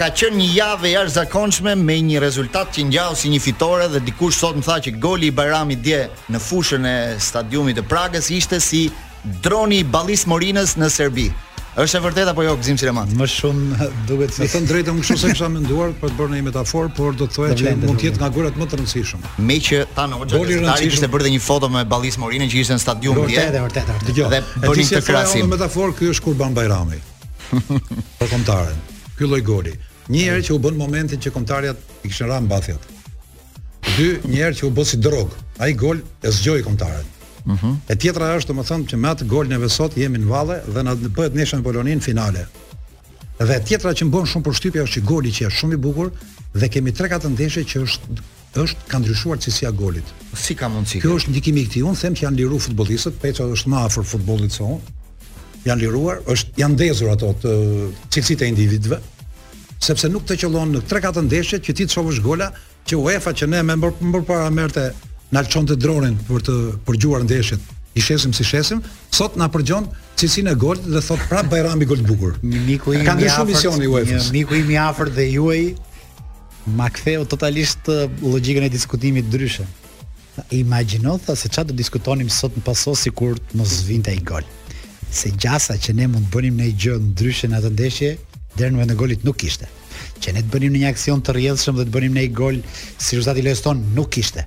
Ka qenë një javë e jashtëzakonshme me një rezultat që ngjau si një fitore dhe dikush sot më tha që goli i Bajramit dje në fushën e stadiumit të Pragës ishte si droni i Ballist Morinës në Serbi. Është e vërtetë apo jo Gzim Siremanski? Më shumë duket si Me thënë drejtën unë kështu se kisha menduar për të bërë një metaforë, por do të thoja që mund të jetë nga golat më të rëndësishëm. Meqë Tan Hoxha gazetari kishte bërë dhe një foto me Ballist Morinën që ishte në stadium dje. Vërtetë, vërtetë. Dëgjoj. Dhe bëni këtë krahasim. Është një metaforë, ky është Kurban Bajrami. për kombëtaren. Ky lloj goli. Një herë që u bë në momentin që kombëtares i kishin rënë mbathjet. Dy, një herë që u bë si drogë. Ai gol e zgjoi kombëtaren. Mhm. Uh -huh. E tjetra është, domethënë, që me atë gol neve sot jemi në valle dhe na bëhet ndeshja me Poloninë finale. Dhe tjetra që më bën shumë përshtypje është goli që është shumë i bukur dhe kemi 3-4 ndeshje që është Është, ka ndryshuar cilësia e golit. Si ka mundësi? Ky është ndikimi i këtij. Unë them që janë liruar futbollistët, Peço është më afër futbollit se unë. Janë liruar, është janë ndezur ato të cilësitë e individëve, sepse nuk të qëllon në 3-4 ndeshje që ti të shohësh gola që UEFA që ne më përpara merrte na lëshonte dronin për të përgjuar ndeshjet. I shesim s'i shesim, sot na përgjon cilësinë e golit dhe thotë prapë Bajrami gol të bukur. Një miku im i afërt, një miku im i afërt dhe juaj Ma ktheu totalisht logjikën e diskutimit ndryshe. Imagjino tha se çfarë do diskutonim sot në paso sikur të mos mhm. vinte ai gol. Se gjasa që ne mund të bënim ndonjë gjë ndryshe në atë ndeshje, deri në moment të golit nuk kishte. Që ne të bënim një aksion të rrjedhshëm dhe të bënim një gol si rezultat i lojës tonë nuk kishte.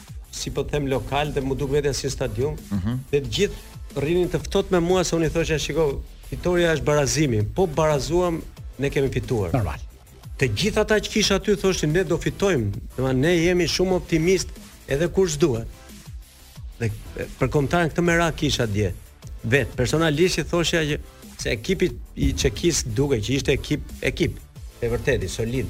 si po të them lokal dhe m'u duk vetja si stadium, mm -hmm. dhe të gjithë rrinin të ftohtë me mua se unë i thosha shiko, fitorja është barazimi, po barazuam ne kemi fituar. Normal. Të gjithë ata që kisha aty thoshin ne do fitojmë, domethënë ne jemi shumë optimistë edhe kur s'duhet. Dhe për kombëtaren këtë merak kisha dje. Vetë personalisht i thosha që se ekipi i Çekisë dukej që ishte ekip ekip e vërtetë solid.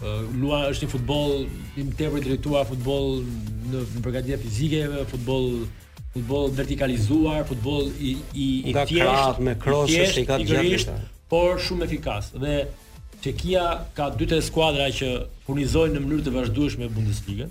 Luhet një futboll tepër i drejtuar futboll në përgatitje fizike, futboll futboll vertikalizuar, futboll i i i thjeshtë me krosë që i ka të gjatë, por shumë efikas. Dhe Çekia ka dy tre skuadra që furnizojnë në mënyrë të vazhdueshme Bundesligën.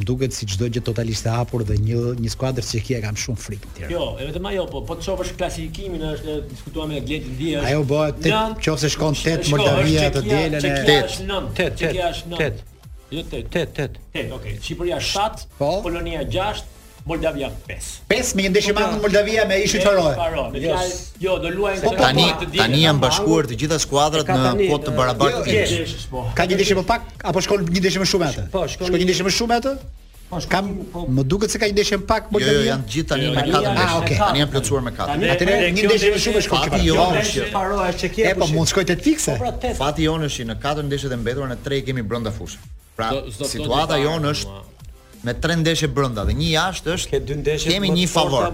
Më duket si çdo gjë totalisht e hapur dhe një një skuadër Çekia kam shumë frikë në Tiranë. Jo vetëm ajo, po po të shofësh klasifikimin e kemi diskutuar me Gledin dje. Ajo bëhet tetë, qoftë se shkon tetë Moldavia të dielën e tetë. Tetë, tetë, tetë. Jo tetë. Tetë, tetë. Tetë, okay. Shqipëria 7, po? Polonia 6, Moldavia 5. 5 me një ndeshje më në Moldavia me ishin çfarë? Jo, jo, do luajmë po, po, tani po, tani janë bashkuar të gjitha skuadrat në kuotë të barabartë. Jo, jo, ka një ndeshje më pak apo shkon një ndeshje më shumë atë? Po, shkon një ndeshje më shumë atë? Po, kam po, më duket se ka një ndeshje më pak Moldavia. Jo, jo, janë të gjithë tani jo, me katër ndeshje. Ah, okay. Tani janë plotësuar me katër. Atëherë një ndeshje më shumë shkon çfarë? Jo, është Faroe është Çekia. E po mund shkoj te fikse. Po, pra, Fati jonë është në katër ndeshjet e mbetura në tre kemi brenda fushë. Pra, situata jonë është Me tre ndeshje brenda dhe një jashtë është Ke dy ndeshje kemi një favor.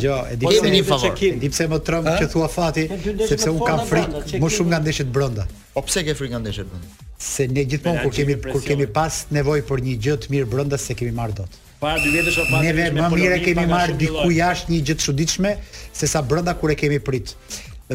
Jo, e di kemi një favor. E di pse më tremb që thua fati, sepse un kam frikë më shumë nga ndeshjet brenda. Po pse ke frikë nga ndeshjet brenda? Se ne gjithmonë kur kemi kur kemi pas nevojë për një gjë të mirë brenda s'e kemi marr dot. Para dy vjetësh apo para dy vjetësh më mirë kemi marr diku jashtë një gjë të çuditshme sesa brenda kur e kemi prit.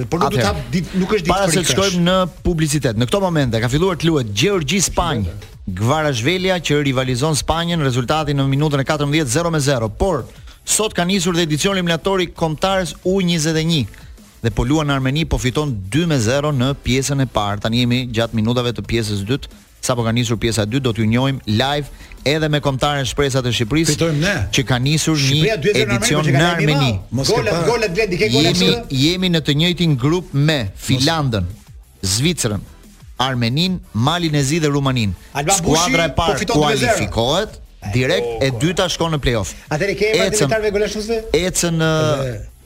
Por nuk do ta nuk është ditë frikësh. Para se të shkojmë në publicitet, në këto momente ka filluar të luhet Gjeorgji Spanjë. Kvaratskhelia që rivalizon Spanjën rezultati në minutën e 14 0 me 0, por sot ka nisur dhe edicioni eliminator i kombëtares U21 dhe po luan në Armeni po fiton 2 me 0 në pjesën e parë. Tani jemi gjatë minutave të pjesës së dytë Sapo ka nisur pjesa e dytë do t'ju njohim live edhe me kombëtaren Shpresat e Shqipërisë. Fitojmë ne. Që ka nisur një edicion në Armeni. Mos ka gola, gola Blendi, ke gola këtu. Jemi jemi në të njëjtin grup me Finlandën, Zvicrën, Armeninë, Malin e Zi dhe Rumaninë. Skuadra e parë po kualifikohet direkt, e dyta shkon në play-off. Atëherë kemi edhe lojtarët golashënues? Ecën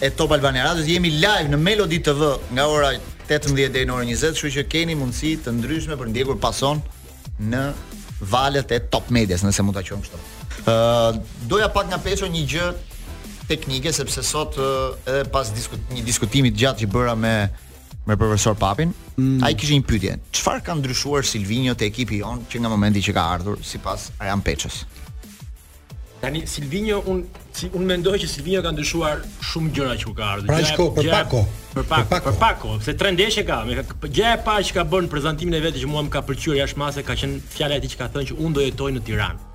e Top Albania Radios. Jemi live në Melody TV nga ora 18 deri në orën 20, kështu që keni mundësi të ndryshme për të ndjekur Pasqyrën në valët e Top Medias, nëse mund ta quajmë kështu. Ë uh, doja pak nga Peço një gjë teknike sepse sot uh, edhe pas diskut, një diskutimi të gjatë që bëra me me profesor Papin, mm. ai kishte një pyetje. Çfarë ka ndryshuar Silvinho te ekipi jonë që nga momenti që ka ardhur sipas Arjan Peçës? Tani Silvinho un si un mendoj që Silvinho ka ndryshuar shumë gjëra që kur ka ardhur. Pra shiko për pak kohë. Për pak kohë, për pak kohë, pak kohë se tre ndeshje ka. Gjëja e parë që ka bër në prezantimin e vet që mua më ka pëlqyer jashtë mase ka qenë fjala e tij që ka thënë që un do jetoj në Tiranë.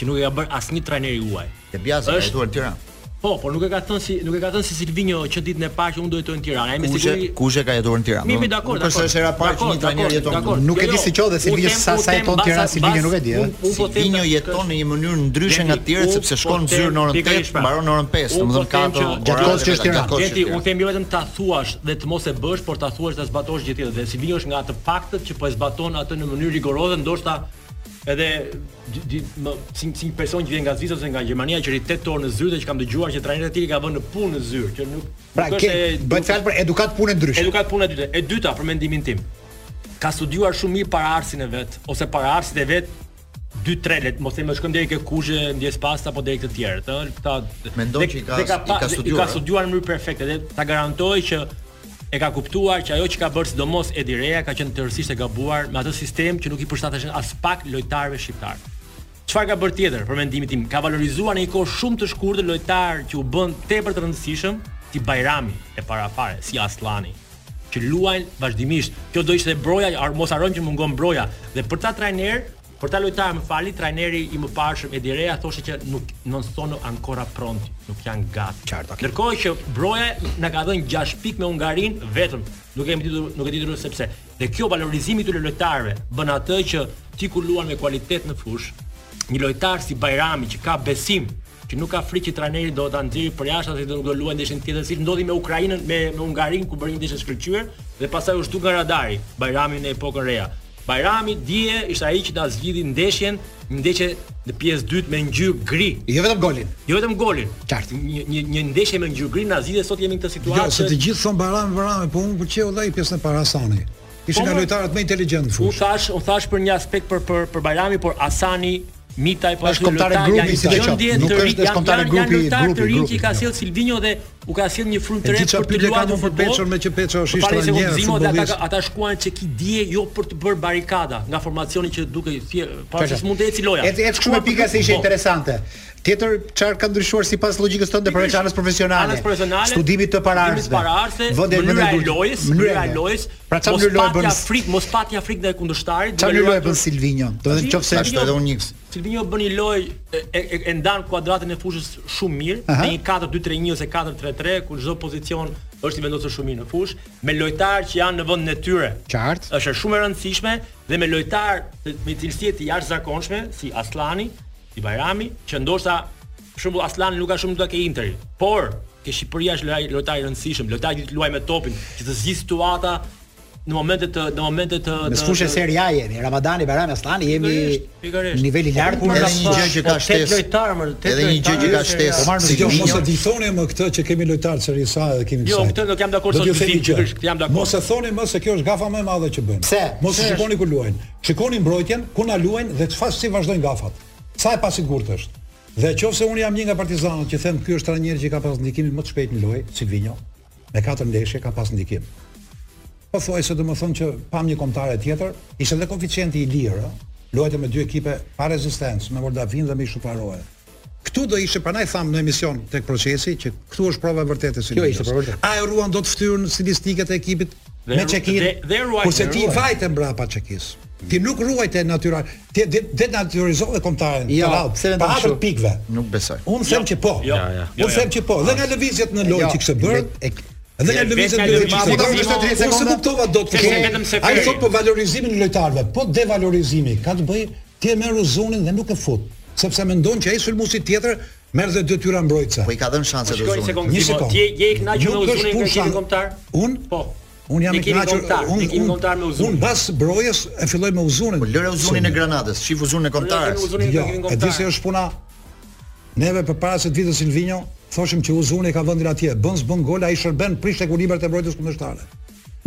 Që nuk e ka bër asnjë trajner i huaj. De Biazi ka jetuar në Tiranë. Po, por nuk e ka thënë si nuk e ka thënë si Silvinho që ditën e parë që unë do jetoj në Tiranë. Ai me siguri kush e ka jetuar në Tiranë. Mirë, dakor. Nuk është hera e parë që një trajner jeton këtu. Nuk e di jo, si qoftë Silvinho sa sa jeton në Tiranë, Silvinho nuk e di. Unë po them Silvinho jeton në një mënyrë ndryshe nga të tjerët sepse shkon në zyrë në orën 8, pra. mbaron në orën 5, domethënë ka ato gjatë kohës që është në Tiranë. Gjeti, unë them jo vetëm ta thuash dhe të mos e bësh, por ta thuash dhe ta zbatosh gjë tjetër. Dhe Silvinho është nga ata të paktët që po e zbaton atë në mënyrë rigoroze, ndoshta Edhe më si si një person që vjen nga Zvicra ose nga Gjermania që rri 8 orë në zyrë dhe që kam dëgjuar që trajnerët e tij i ka vënë në punë në zyrë, që nuk pra, nuk është e bëhet fjalë për edukatë pune ndryshe. Edukatë pune, e dyta. E dyta për mendimin tim. Ka studiuar shumë mirë paraardhësin e vet ose paraardhësit e vet 2-3 le të, mos themi shkojmë deri ke Kuzhe, ndjesë pastë, apo deri të tjerë. Ëh, këta mendoj që i ka i ka studiuar. I ka studiuar në mënyrë perfekte dhe ta garantoj që E ka kuptuar që ajo që ka bërë sidomos Edi Reja ka qenë tërësisht e gabuar me atë sistem që nuk i përshtateshin aspak lojtarëve shqiptarë. Çfarë ka bërë tjetër, për mendimin tim, ka valorizuar në një kohë shumë të shkurtër lojtarë që u bënë tepër të rëndësishëm, si Bajrami para-fare, si Asllani, që luajnë vazhdimisht. Kjo do ishte Broja, mos harrojmë që mungon Broja dhe për këta trajner Për këta lojtarë më fal, trajneri i mëparshëm Edi Reja thoshte që nuk non sono ancora pronti, nuk janë gati. Qartë, okay. Ndërkohë që Broja na ka dhënë 6 pikë me Hungarinë vetëm, nuk e kemi ditur, nuk e ditur sepse. Dhe kjo valorizimi i këtyre lojtarëve bën atë që ti kur luan me kualitet në fushë, një lojtar si Bajrami që ka besim që nuk ka frikë që trajneri do ta nxjerrë përjashta dhe s'do të luajë ndeshjen tjetër siç ndodhi me Ukrainën me me Hungarinë ku bëri një ndeshje të shkëlqyer dhe pastaj u zhduk nga radari Bajrami në epokën Reja. Bajrami dje ishte ai që na zgjidhi ndeshjen, një ndeshje në pjesë të dytë me ngjyrë gri. Jo vetëm golin. Jo vetëm golin. Qartë. Një një një ndeshje me ngjyrë gri na zgjidhi sot jemi në këtë situatë. Jo, se të gjithë thonë Bajrami, Bajrami, po mua më pëlqeu dhe ai pjesën e parë Asani. Ishte po, nga lojtarët më inteligjentë në fushë. Unë thashë, unë thashë për një aspekt për për për Bajrami, por Asani Mitaj po ashtu lojtar grupi janë si të qoftë. Nuk është është kontar grupi i grupi i të rinj që ka sjellë Silvinho dhe u ka sjellë një frymë të re për të luajtur me futboll. Me që Peço është ishte një njerëz shumë i ata ata shkuan Çeki dje jo për të bërë barikada nga formacioni që dukej si para se mund të eci loja. Eci eci shumë pika se ishte interesante. Tjetër çfarë ka ndryshuar sipas logjikës tënde prej anës profesionale. Anës profesionale. Studimit të paraardhësve. Paraardhëse. Mënyra e lojës, mënyra e lojës, Pra çfarë loje bën? Mospatja frikë, mospatja frikë ndaj kundërshtarit. Çfarë loje bën Silvinho? Do të thotë nëse është edhe unik. Silvinho bën një lojë e, e, e ndan kuadratin e fushës shumë mirë, me një 4-2-3-1 ose 4-3-3, ku çdo pozicion është i vendosur shumë mirë në fushë, me lojtarë që janë në vendin e tyre. Qartë. Është shumë e rëndësishme dhe me lojtarë me cilësi të jashtëzakonshme si Asllani, si Bajrami, që ndoshta Për shembull, Asllani nuk ka shumë luajtje ke Interi, por ke Shqipëria është lojtar lojtar i rëndësishëm, lojtar që të luan me topin, që të zgjidh situata në momente të në momente të Në fushë Serie A jemi, Ramadani, Bajrami, Asllani jemi pikërisht. Nivel i lartë kur ka një gjë që ka shtesë. Tetë lojtarë më tetë. Edhe një gjë që ka shtesë. Po marr një gjë mos e thoni më këtë që kemi lojtarë Serie A dhe kemi jo, kësaj. Jo, këtë nuk jam dakord se ti di pikërisht, jam dakord. Mos e thoni më se kjo është gafa më e madhe që bëjmë. Pse? Mos shikoni ku luajnë. Shikoni mbrojtjen, ku na luajnë dhe çfarë si vazhdojnë gafat. Sa e pasigurt është. Dhe qofse unë jam një nga partizanët që them ky është trajneri që ka pas ndikimin më të shpejt në lojë, Silvinho, me katër ndeshje ka pas ndikim. Pothuajse do më thonë që pam një kombëtare tjetër, ishte dhe koeficienti i lirë, luajte me dy ekipe pa rezistencë, me Moldavinë dhe me Ishujt Faroe. Këtu do ishte prandaj thamë në emision tek procesi që këtu është prova e vërtetë se kjo ishte prova. A e ruan dot fytyrën stilistike të ekipit dhe, me Çekinë? Dhe, dhe ruaj. Kurse ti vajte mbrapa Çekisë. Ti nuk ruajte natyral. Ti de denatyrizove kombëtaren jo, të rrallë. Pa atë, pikëve. Nuk besoj. Unë jo, them që po. Jo, jo, jo, Unë them që po. Dhe nga lëvizjet në lojë që kishte bërë. Dhe nga lëvizjet në lojë. Mund ta bësh vetë 30 sekonda. Unë kuptova dot që vetëm se ai thotë për valorizimin e lojtarëve. Po devalorizimi ka të bëjë ti e merr Uzunin dhe nuk e fut sepse mendon që ai sulmuesi tjetër Merr dhe detyra mbrojtëse. Po i ka dhënë shanset Uzunit. Një sekondë. Je i kënaqur me Uzunin në ekipin kombëtar? Unë? Po. Unë jam i kënaqur me Uzunin. Në ekipin kombëtar me Uzunin. Unë mbas Brojës e filloj me Uzunin. Po lëre Uzunin e Granadës, shif Uzunin në kombëtare. Jo, e di se është puna. Neve përpara se të vinte Silvinho, thoshim që Uzuni ka vendin atje. Bën s'bën gol, ai shërben prish ekuilibrat e mbrojtjes kundërshtare.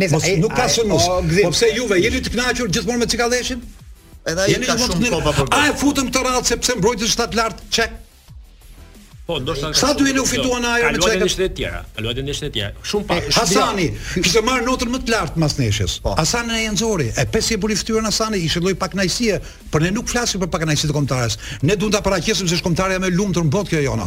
Nëse nuk ka sulmues, po pse juve jeni të kënaqur gjithmonë me Cikalleshin? Edhe ai ka shumë kopa për bërë. A e futëm këtë radhë sepse mbrojtës shtatlartë çek. Po, do të Sa duele fituan ajo me çekët? Luajtën e tjera. Luajtën e tjera. Shumë pak. Asani, kishte marr notën më të lartë mas ndeshjes. Po. Asani na e nxori. E pse e vuri fytyrën Asani, ishte lloj pakënaqësie, por ne nuk flasim për pakënaqësi të kombëtares. Ne duam ta paraqesim se është kombëtarja më e lumtur në botë kjo e jona.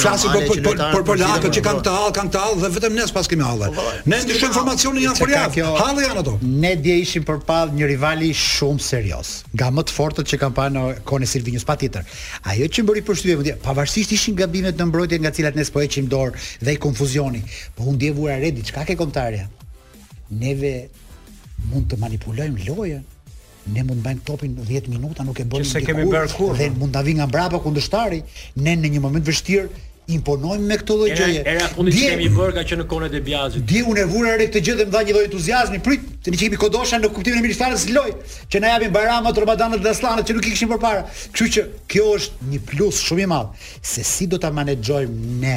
Flasim për për për, për polakët që kanë këtë hall, kanë këtë hall dhe vetëm ne s'paskemi halle. Po, po, ne ndryshojmë formacionin javë për javë. Halle janë ato. Ne dje ishim përballë një rivali shumë serioz, nga më të fortët që kemi parë në kohën e Silvinhos patjetër. Ajo që bëri përshtypje mua pavarësisht ishin gabimet në mbrojtje nga të cilat ne s'po heqim dorë dhe ai konfuzioni. Po unë dje vura re diçka ke kombëtarja? Neve mund të manipulojmë lojën, Ne mund të mbajmë topin 10 minuta, nuk e bëjmë s'e kemi bërë kurrë. Dhe mund na vijë nga mbrapa kundërshtari, ne në një moment të vështirë imponojmë me këtë lloj gjëje. Hera e fundit që kemi bërë ka qenë në kohën e De Biazit. Dje unë vura re këtë gjë dhe më dha një lloj entuziazmi, prit, se ne kemi kodosha në kuptimin e mirë fare së lojës, që na japin Bajramat, Ramadanët dhe Asllanët që nuk i kishim përpara. Kështu që kjo është një plus shumë i madh se si do ta menaxhojmë ne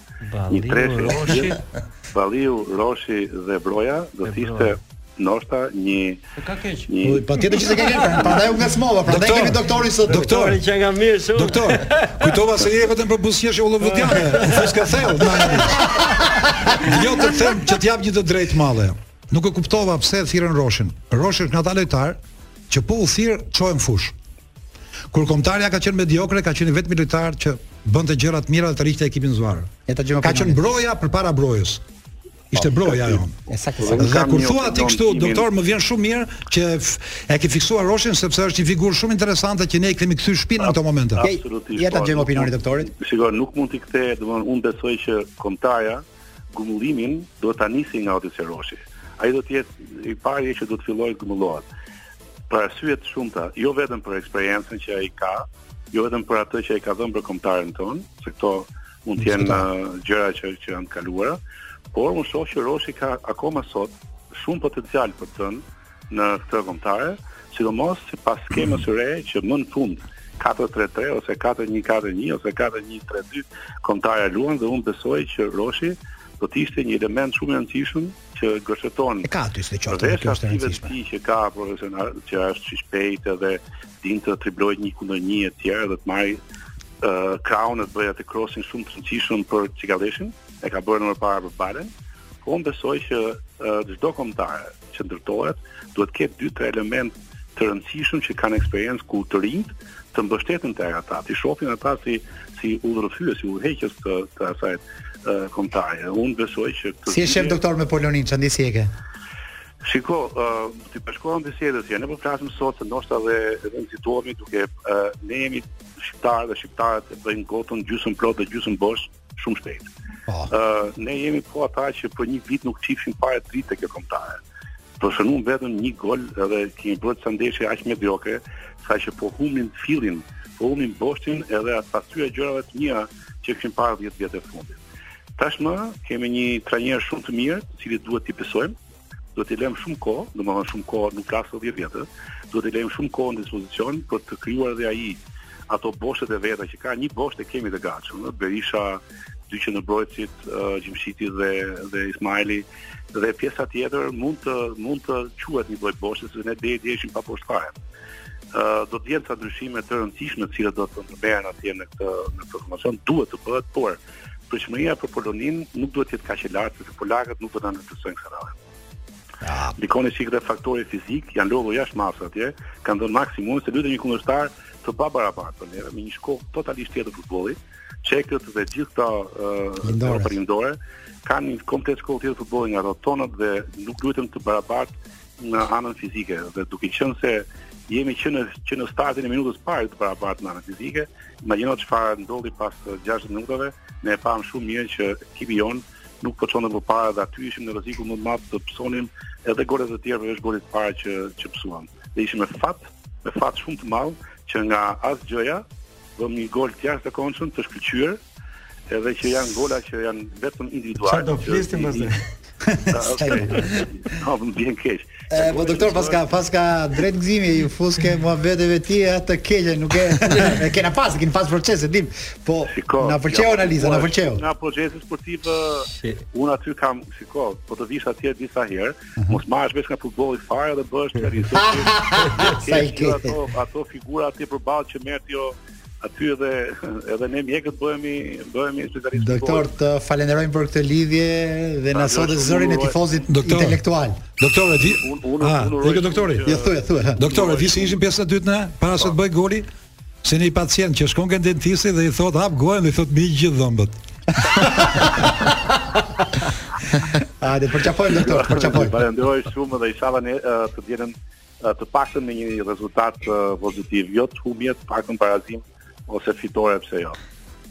Një treshe Roshi, Balliu, Roshi dhe Broja do të ishte ndoshta një po s'ka keq. Një... Po, patjetër që s'ka keq, prandaj u ngasmova, prandaj doktor, kemi doktorin sot. Doktori qenka mirë shumë. Doktor, kujtova se je vetëm për buzëqeshje hollivudiane, futka thellë. Jo të them që të jap një të drejtë madhe. Nuk e kuptova pse e thirrën Roshin. Roshi është nga ata lojtar që po u thirr çojm fush. Kur kombëtarja ka qenë mediokre, ka qenë i vetmi lojtar që bënte gjëra të mira dhe tërhiqte ekipin zvarr. Ka qenë Broja përpara Brojës. Ishte po, Broja ajo. Dhe kur thua ti kështu, doktor, më vjen shumë mirë që e ke fiksuar Roshin sepse është një figurë shumë interesante që ne i kemi kthyr shpinën në këto momente. Absolutisht. Ja ta po, gjejmë opinionin e doktorit. Shiko, nuk mund t'i kthej, domthonë unë besoj që kombëtarja Grumbullimin duhet ta nisi nga Odise Roshi. Ai do të jetë i pari që do të fillojë të grumbullohet. Për arsye të shumta, jo vetëm për eksperiencën që ai ka, jo vetëm për atë që ai ka dhënë për kombëtaren ton, se këto mund të jenë uh, gjëra që që janë të kaluara, por unë shoh që Roshi ka akoma sot shumë potencial për të dhënë në këtë kombëtare, sidomos sipas skemës së re që më në fund 4-3-3 ose 4-1-4-1 ose 4-1-3-2 kombëtarja luan dhe unë besoj që Roshi do të ishte një element shumë i rëndësishëm që gërsheton e ka aty se qoftë që është rëndësishme ti që ka profesional që është i shpejtë edhe din të driblojë një kundër një e tjerë dhe të marrë uh, krahun e të bëjë atë krosin shumë të rëndësishëm për Çikalleshin e ka bërë dhe më parë për Balajn po unë besoj që çdo uh, kombëtare që ndërtohet, duhet të ketë dy tre elementë të rëndësishëm që kanë eksperiencë ku të rinjt të mbështeten te ata, të shofin ata si si udhërrëfyes, si udhëheqës të, të asaj kombëtare. Unë besoj që këtë Si e shef doktor me Polonin, çfarë ndjesie ke? Shiko, uh, t'i bashkohem bisedës, ja ne po flasim sot se ndoshta dhe nxitohemi duke uh, ne jemi shqiptarë dhe shqiptarët e bëjnë gotën gjysmë plot dhe gjysmë bosh. shumë shpejt. Po. Ë uh, ne jemi po ata që për një vit nuk shifshim fare dritë tek kjo kombëtare. Po shënuam vetëm një gol dhe kemi bërë ca ndeshje aq mediokre, sa që po humbnim fillin, po humbnim boshtin edhe atë pasqyrë e gjërave të mira që kishim parë 10 vjet e fundit. Tashmë kemi një trajner shumë të mirë, të cilit duhet t'i besojmë. duhet t'i lëmë shumë kohë, domethënë shumë kohë nuk flas për 10 vjet, duhet t'i lëmë shumë kohë në dispozicion për të krijuar edhe ai ato boshtet e veta që ka një bosht e kemi të gatshëm, ëh, Berisha, dy qendërmbrojtësit, uh, Gjimshiti dhe, dhe Ismajli, dhe pjesa tjetër mund të, mund të quhet një lloj boshti, se ne deri dje ishim pa bosht fare. Uh, do të jenë ca ndryshime të rëndësishme të cilat do të ndërmerren atje në këtë, në këtë formacion, duhet të bëhet, por Pritshmëria për Poloninë nuk duhet të jetë kaq e lartë sepse polakët nuk do ta nënvlerësojnë këtë radhë. Ah. Ndikon sidomos faktori fizik janë lodhur jashtë masës atje, kanë dhënë maksimumin se luajtën me një kundërshtar të pabarabartë për neve me një shkollë totalisht tjetër futbolli, çekët dhe gjithë këta uh, perëndimorët kanë një komplet shkollë tjetër futbolli nga ato tonat dhe nuk luajtën të barabartë në anën fizike dhe duke qenë se jemi që në që në startin e minutës parë të pabarabartë në anën fizike, imagjino çfarë ndodhi pas 60 minutave, ne e pamë shumë mirë që ekipi jonë nuk po çonte më përpara dhe aty ishim në rrezikun më të madh të pësonim edhe gole të tjerë, por është goli i parë që që pësuam. Dhe ishim me fat, me fat shumë të madh që nga asgjëja bëmë një gol të jashtëzakonshëm të shkëlqyer Edhe që janë gola që janë vetëm individuale. Çfarë do flisni me zë? Po më vjen keq. E po doktor paska paska drejt Gëzimi ju fuske mua vetëve ti e atë keqe nuk e, e kena pas, e kena pas proces e dim. Po na pëlqeu analiza, na pëlqeu. Nga procesi sportiv unë aty kam shiko, po të vish atje disa herë, mhm. mos marrësh vesh nga futbolli fare dhe bëhesh çfarë i thotë. Sa i ke ato ato figura atje përballë që merr ti aty edhe edhe ne mjekët bëhemi bëhemi specialistë. Doktor, të falenderojmë për këtë lidhje dhe na solle zërin e tifozit doktor, intelektual. Doktor, e di. Unë ah, unë uroj. doktori. Ja thuaj, thuaj. Doktor, e di si ishte pjesa e dytë na, para se të po. bëhej goli. Si një pacient që shkon ke dentisti dhe i thot hap gojën dhe i thot mi gjithë dhëmbët. A, të përqafojmë, doktor, përqafojmë. Falenderoj shumë dhe ishalla të dielën të paktën me një rezultat pozitiv, jo të humbim, të paktën barazim ose fitore pse jo.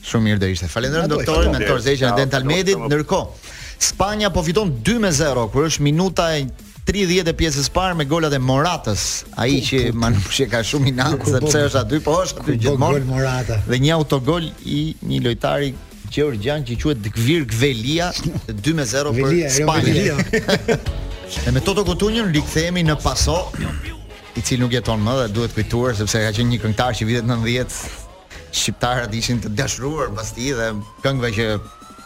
Shumë mirë do ishte. Falenderoj doktorin Mentor Zeqen e Dental Medit. Ndërkohë, Spanja po fiton 2 me 0, kur është minuta e 30 e pjesës së parë me golat e Moratës, ai që Manushi ka shumë inat sepse është aty po është aty gjithmonë. Dhe një autogol i një lojtari gjeorgjian që quhet Dkvir Gvelia 2 me 0 për Spanjën. Dhe me Toto Kutunjon rikthehemi në Paso, i cili nuk jeton më dhe duhet kujtuar sepse ka qenë një këngëtar që në vitet 90 shqiptarët ishin të dashuruar pas tij dhe këngëve që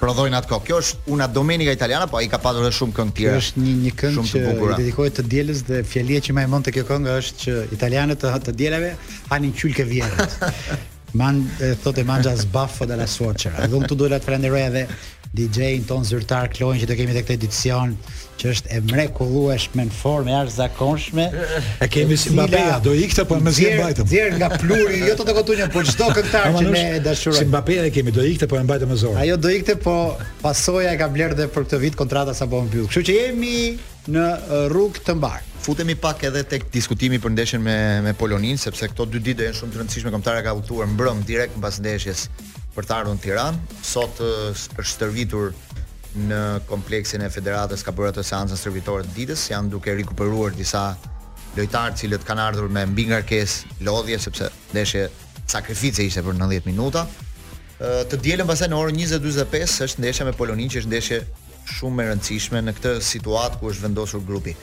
prodhonte atë kohë. Kjo është Una Domenica Italiana, po ai ka pasur edhe shumë këngë të tjera. Kjo është një një këngë që i dedikohet të dielës dhe fjalia që më çmend te kjo këngë është që italianët të, të dielave hanin qyl ke vjehrra. Man thotë Mangia a sbafo dalla suocera. Dhe unë këtu duhet të falenderoj edhe DJ-in tonë zyrtar Kloin që e kemi tek këtë edicion që është e mrekullueshme në formë të jashtëzakonshme. E kemi si Mbappé, do ikte po mezi e mbajtëm. Djer nga pluri, jo Toto Kutunjo, po çdo këngëtar që ne e dashurojmë. Si Mbappé e kemi, do ikte po e mbajtëm me zor. Ajo do ikte po Pasoja e ka blerë dhe për këtë vit kontrata sapo mbyll. Kështu që jemi në rrugë të mbarë. Futemi pak edhe tek diskutimi për ndeshjen me me Poloninë, sepse këto dy ditë do jenë shumë të rëndësishme. Kombëtarja ka udhëtuar mbrëmë direkt mbas ndeshjes për të ardhur në Tiranë. Sot është stërvitur në kompleksin e Federatës, ka bërë atë seancën stërvitore të ditës, janë duke rikuperuar disa lojtarë të cilët kanë ardhur me mbingarkesë lodhje sepse ndeshje sakrifice ishte për 90 minuta. Të dielën pasaj në orën 20:45 është ndeshja me Poloninë, që është ndeshje shumë e rëndësishme në këtë situatë ku është vendosur grupi.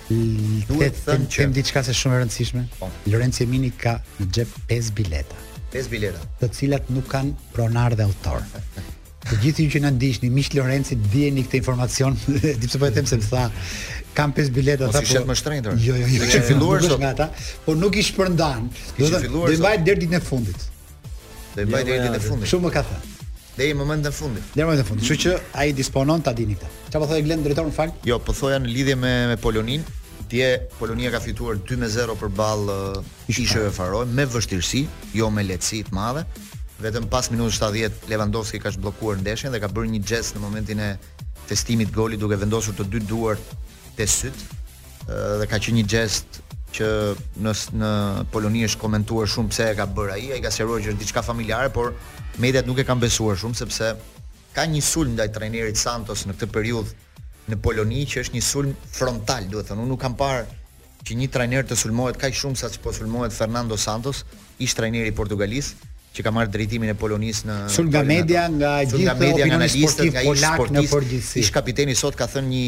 Duhet të them që kem diçka që është shumë e rëndësishme. Po. Lorenzo Emini ka në xhep 5 bileta. 5 bileta, të cilat nuk kanë pronar dhe autor. Të gjithë ju që na ndiqni, miq Lorenci, dijeni këtë informacion, di pse po e them se më tha, kam pesë bileta ata. Po i shet më shtrenjtë. Jo, jo, jo. Ke filluar sot nga ata, po nuk i shpërndan. Do të filluar. Do i mbaj deri ditën e fundit. Do i mbaj deri në ditën e fundit. Kështu më ka thënë. Deri në momentin e fundit. Deri në momentin e fundit. Kështu që ai disponon ta dini këtë. Çfarë po thoje Glen drejtori në fakt? Jo, po thoja në lidhje me me Poloninë. Dje Polonia ka fituar 2 me 0 përballë Ishujve Faroe me vështirësi, jo me lehtësi të madhe. Vetëm pas minutës 70 Lewandowski ka zhbllokuar ndeshjen dhe ka bërë një gjest në momentin e festimit të golit duke vendosur të dy duart te sytë. dhe ka qenë një gjest që në në Poloni është komentuar shumë pse e ka bërë ai, ai ka sqaruar që është diçka familjare, por mediat nuk e kanë besuar shumë sepse ka një sulm ndaj trajnerit Santos në këtë periudhë në Poloni që është një sulm frontal, duhet thënë, unë nuk kam parë që një trajner të sulmohet kaq shumë sa ç'po sulmohet Fernando Santos, ish trajneri i Portugalisë, që ka marrë drejtimin e Polonisë në sulm nga media, nga gjithë media, nga analistët, nga ish sportistë, ish kapiteni sot ka thënë një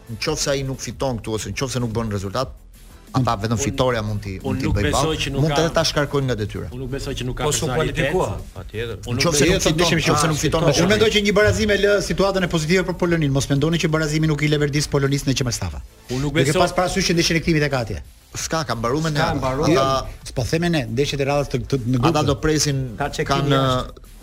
Në qoftë se ai nuk fiton këtu ose në qoftë se nuk bën rezultat, ata vetëm fitorja mund t'i mund t'i bëjë ballë. Mund edhe ta shkarkojnë nga detyra. Unë nuk besoj që nuk ka personalitet. Patjetër. Unë nuk besoj se nëse nuk fiton. Unë mendoj që një barazim e lë situatën pozitive për Poloninë. Mos mendoni që barazimi nuk i leverdis Polonisë në Qemal Stafa. Unë nuk besoj. Duke pas parasysh që ndeshjen e kthimit e ka atje. S'ka ka mbaruar me ne. S'ka mbaruar. Ata jo, s'po them me ne, ndeshjet e radhës të në grup. Ata do presin kanë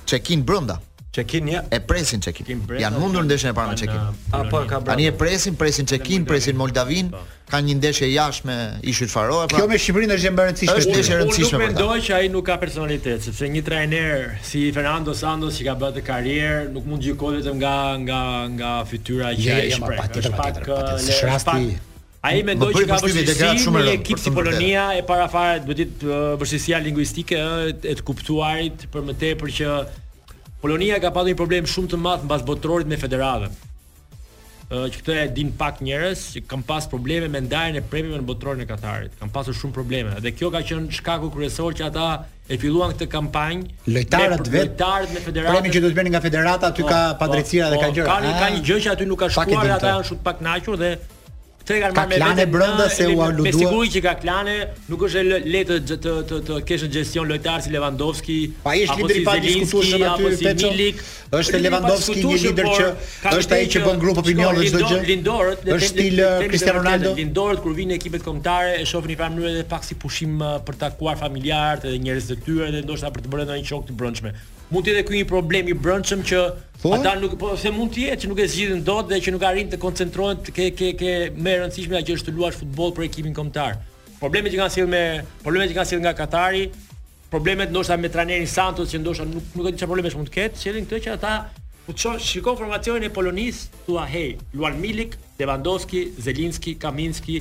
Çekinë brenda. Çekinë ja. E presin Çekinë. Janë mundur ndeshjen e parë me Çekinë. Apo ka bërë. Ani e presin, presin Çekinë, presin Moldavinë, kanë një ndeshje jashtë me Ishujt Faroe. Pra, Kjo me Shqipërinë është më e rëndësishme. Është ndeshje e rëndësishme. Unë mendoj që ai nuk ka personalitet, sepse një trajner si Fernando Santos që ka bërë atë karrierë, nuk mund të gjykohet vetëm nga nga nga fytyra që ai shpreh. Është pak është pak Ai mendoj që ka vështirësi në një ekip si Polonia e para fare duhet të jetë vështirësia linguistike e të kuptuarit për më tepër që Polonia ka pasur një problem shumë të madh mbas botërorit me federatën. Ë që këtë e dinë pak njerëz që kanë pas probleme me ndarjen e premiove në botërorin e Katarit. Kanë pasur shumë probleme dhe kjo ka qenë shkaku kryesor që ata e filluan këtë kampanjë. Lojtarët vetë, lojtarët me federatën. Premiot që do të bënin nga federata aty po, ka po, padrejtira dhe po, ka gjëra. Ka një gjë që aty nuk ka shkuar, ata janë shumë të pakënaqur dhe Këtë e kanë marrë me vete. Ka klane brenda se u aludua. Me siguri që ka klane, nuk është e lehtë të të të të kesh në gjestion lojtar si Lewandowski. Po ai është lider i padiskutueshëm aty apo si Milik. Është Lewandowski një lider që është ai që bën grup opinion dhe çdo gjë. Lindorët në stil uh, Cristiano Ronaldo. Lindorët kur vijnë në ekipet kombëtare e shohin në njëfarë mënyre edhe pak si pushim uh, për të takuar familjarët dhe njerëzit e tyre dhe ndoshta për të bërë ndonjë shok të brendshme. Mund të jetë ky një problem i brendshëm që Ata nuk po se mund të jetë që nuk e zgjidhin dot dhe që nuk arrijnë të koncentrohen te ke ke ke më e rëndësishmja që është të luash futboll për ekipin kombëtar. Problemet që kanë sjellë me problemet që kanë sjellë nga Katari, problemet ndoshta me trajnerin Santos që ndoshta nuk nuk e di çfarë problemesh mund të ketë, sjellin këtë që ata po çon shikon formacionin e Polonisë, thua hey, luan Milik, Lewandowski, Zielinski, Kaminski,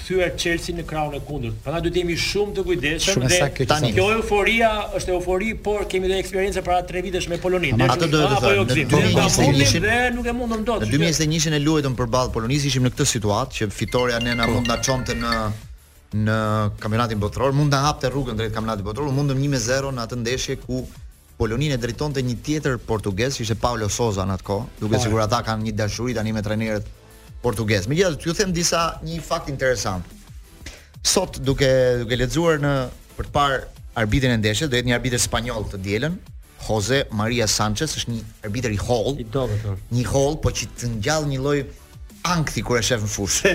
kthyer Szczesny në krahun e kundërt, prandaj duhet të jemi shumë të kujdesshëm dhe tani kjo euforia është eufori, por kemi dhe eksperiencë para tre vitesh me Poloninë. Në dy mijë e njëzet e njëshin e luajtëm përballë Polonisë, ishim në këtë situatë që fitorja ne na mund na çonte në në kampionatin botëror, mund të na hapte rrugën drejt kampionatit botëror, u mundëm një me zero në atë ndeshje ku Poloninë e drejtonte një tjetër portugez, ishte Paulo Sousa në atë kohë, duket sikur ata kanë një dashuri tani me trajnerët portugezë. Megjithatë, t'ju them disa një fakt interesant. Sot duke duke lexuar në për të parë arbitrin e ndeshjes, do jetë një arbitër spanjoll të dielën, Jose Maria Sanchez, është një arbitër i hollë. I dobët. I hollë, po që të ngjall një lloj ankthi kur e shef në fushë.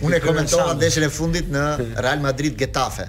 Unë e komentova ndeshjen e fundit në Real Madrid Getafe.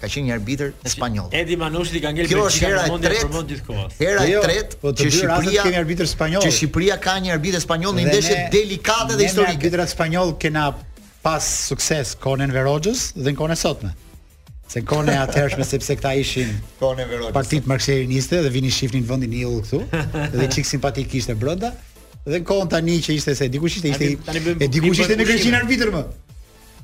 ka qenë një arbitër spanjoll. Edi Manushit i ka ngelë Belgjika në mendje e përmend gjithë kohën. Hera e jo, e tretë po që Shqipëria kemi arbitër spanjoll. Që Shqipëria ka një arbitër spanjoll në ndeshje delikate dhe historike. Me arbitrat spanjollë kena pas sukses në kohën e Enver Hoxhës dhe në kohën e sotme. Se në kohën e atëhershme sepse këta ishin kohën e Enver Hoxhës. Partitë marksiste dhe vinin shifnin vendin me yll këtu dhe çik simpatie ishte brenda dhe në kohën tani që ishte se dikush ishte ishte e dikush ishte me Greqinë arbitër më.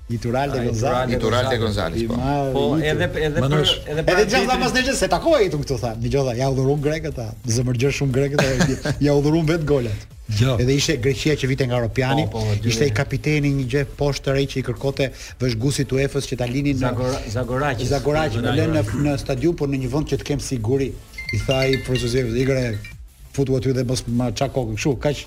Iturralde Gonzalez. Iturralde Gonzalez. Po. po edhe edhe për edhe për. Edhe gjithë pas ndeshjes se takoi këtu këtu tha. Me gjithë ja udhëruan grekët ata. Zëmërgjë shumë grekët ata. Ja udhëruan vet golat. Jo. Edhe ishte Greqia që vinte nga Europiani, po, po, ishte i kapiteni një gjë poshtë të rëndë që i kërkote vëzhguesit të UEFA-s që ta linin në Zagorakis. Zagorakis më lërë në, në stadium por në një vend që të kem siguri. I tha ai profesorëve, "Ik re, futu aty dhe mos na çaj kokën kështu, kaq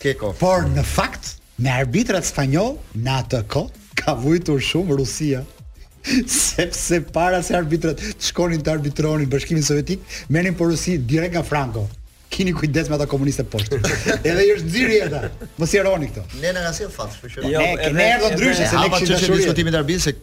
Keko. Por në fakt, me arbitrat spanjollë në atë kohë ka vuajtur shumë Rusia. Sepse para se arbitrat të shkonin të arbitronin Bashkimin Sovjetik, merrnin porosi direkt nga Franco. Kini kujdes me ata komunistët poshtë. Edhe i është nxirë jeta. Mos i harroni këto. Ne na ka sjellë fat, kështu që. Jo, ne kemi erdhur ndryshe se ne kishim dashuri. Ata çështje diskutimit arbitrit se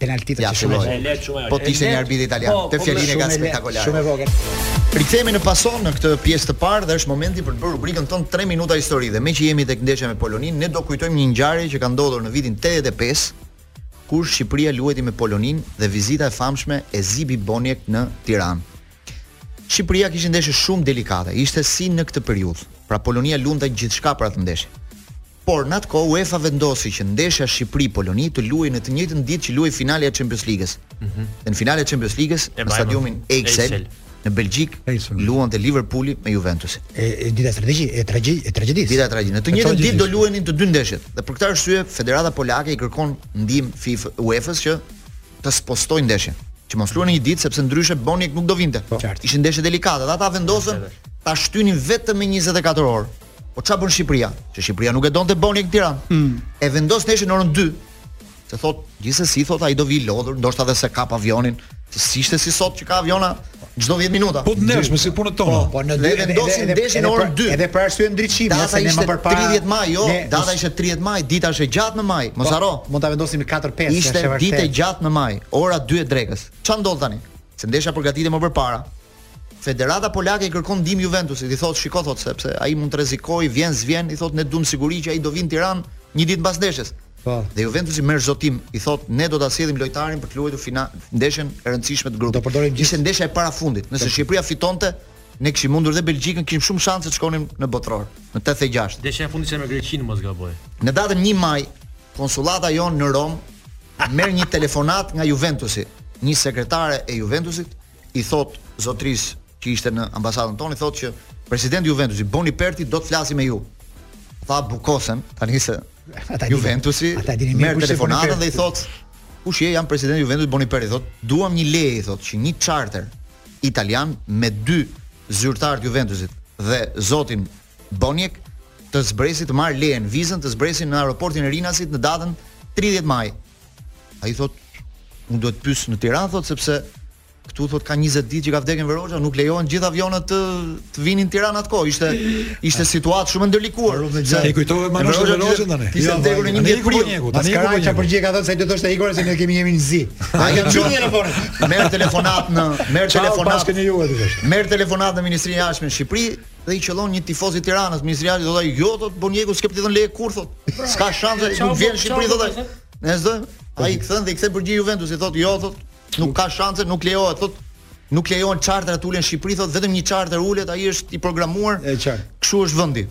Penalti të çëshme. Po ti ishte një arbitër italian. Po, të po, fjalën e ka spektakolare. Shumë e vogël. Rikthehemi në Pasion në këtë pjesë të parë dhe është momenti për të bërë rubrikën tonë 3 minuta histori dhe meqë jemi tek ndeshja me Poloninë, ne do kujtojmë një ngjarje që ka ndodhur në vitin 85 kur Shqipëria luajti me Poloninë dhe vizita e famshme e Zibi Boniek në Tiranë. Shqipëria kishte ndeshje shumë delikate, ishte si në këtë periudhë. Pra Polonia luante gjithçka për atë ndeshje. Por në atë kohë UEFA vendosi që ndeshja Shqipëri-Poloni të luhej në të njëjtën ditë që luhej finalja e Champions Ligës. Ëh. Mm -hmm. Në finalen e Champions Ligës në stadiumin Excel në Belgjik luante Liverpooli me Juventusin. E, e dita e tragjedisë, e tragjedi, e tragjedisë. Dita tragjedi. Në të njëjtën ditë do luhenin të dy ndeshjet. Dhe për këtë arsye Federata Polake i kërkon ndihmë FIFA UEFA-s që të spostojnë ndeshjen. Që mos luhej në një ditë sepse ndryshe Boniek nuk do vinte. Po. Ishte ndeshje delikate dhe ata vendosën ta shtynin vetëm me 24 orë. Po çfarë bën Shqipëria? Se Shqipëria nuk e donte Boniek në Tiranë. Mm. E vendos ndeshjen në orën 2. Se thot, gjithsesi thot ai do vijë i lodhur, ndoshta edhe s'e kap avionin, se s'ishte si sot që ka aviona çdo 10 minuta. Po të nesërmen si punët tona. Po, po në dy vendosin ndeshjen në orën 2. Edhe për arsye ndriçimi, data ishte 30 maj, jo, data ishte 30 maj, dita është e gjatë në maj, mos po, harro. Mund ta vendosim 4-5, ishte vërtet. Ishte ditë e gjatë në maj, ora 2 e drekës. Çfarë ndodh tani? Se ndeshja përgatitet më përpara. Federata polake i kërkon ndihmë Juventusit, i thotë, shiko thotë sepse ai mund të rrezikojë, vjen s'vjen, i thotë ne duam siguri që ai do vijë në Tiranë një ditë pas ndeshjes. Po. Dhe Juventusi merr zotim, i thotë ne do ta sjellim lojtarin për të luajtur final ndeshjen e rëndësishme të grupit. Do përdorim gjithë. Ishte ndeshja e parafundit. Nëse Shqipëria fitonte, ne kishim mundur dhe Belgjikën, kishim shumë shanse të shkonim në botëror, në 86. Ndeshja e fundit ishte me Greqinë, mos gaboj. Në datën 1 maj, konsullata jonë në Romë merr një telefonatë nga Juventusi. Një sekretare e Juventusit i thot zotrisë që ishte në ambasadën tonë, i thot që presidenti i Juventusit, Boniperti, do të flasë me ju. Tha bukosen, tani se Ata Juventusi merr telefonatën dhe i thot kush je, jam presidenti i Juventusit Boniperti thot duam një leje thot që një charter italian me dy zyrtarë të Juventusit dhe zotin Boniek të zbresë të marrë lejen vizën të zbresë në aeroportin e Rinasit në datën 30 maj. Ai thot unë duhet të pyes në Tiranë thot sepse Këtu thotë ka 20 ditë që ka vdekur Enver Hoxha, nuk lejohen gjithë avionët të të vinin në Tiranë atkohë. Ishte ishte situatë shumë e ndërlikuar. Se i kujtove më Enver Hoxha Hoxhën tani. Ishte jo, vdekur në 11 prill. Tani ka rënë çfarë përgjigje ka thënë se do të ishte ikur se ne kemi jemi në zi. Ai ka çuar telefonin. Merr telefonat në merr telefonat në ju aty. Merr telefonat në Ministrinë e Jashtme në Shqipëri dhe i qëllon një tifoz i Tiranës, Ministri i Jashtëm thotë jo, thotë Bonjeku s'ke për t'i dhënë leje kurrë thotë. S'ka shanse, nuk vjen në Shqipëri thotë. Ne s'do. Ai i kthen dhe i kthen përgjigje Juventusit i thotë jo, thotë Nuk ka shanse, nuk lejohet, thot nuk lejohen chartera të ulen në Shqipëri, thot vetëm një charter ulet, ai është i programuar. E qartë. Kështu është vendi.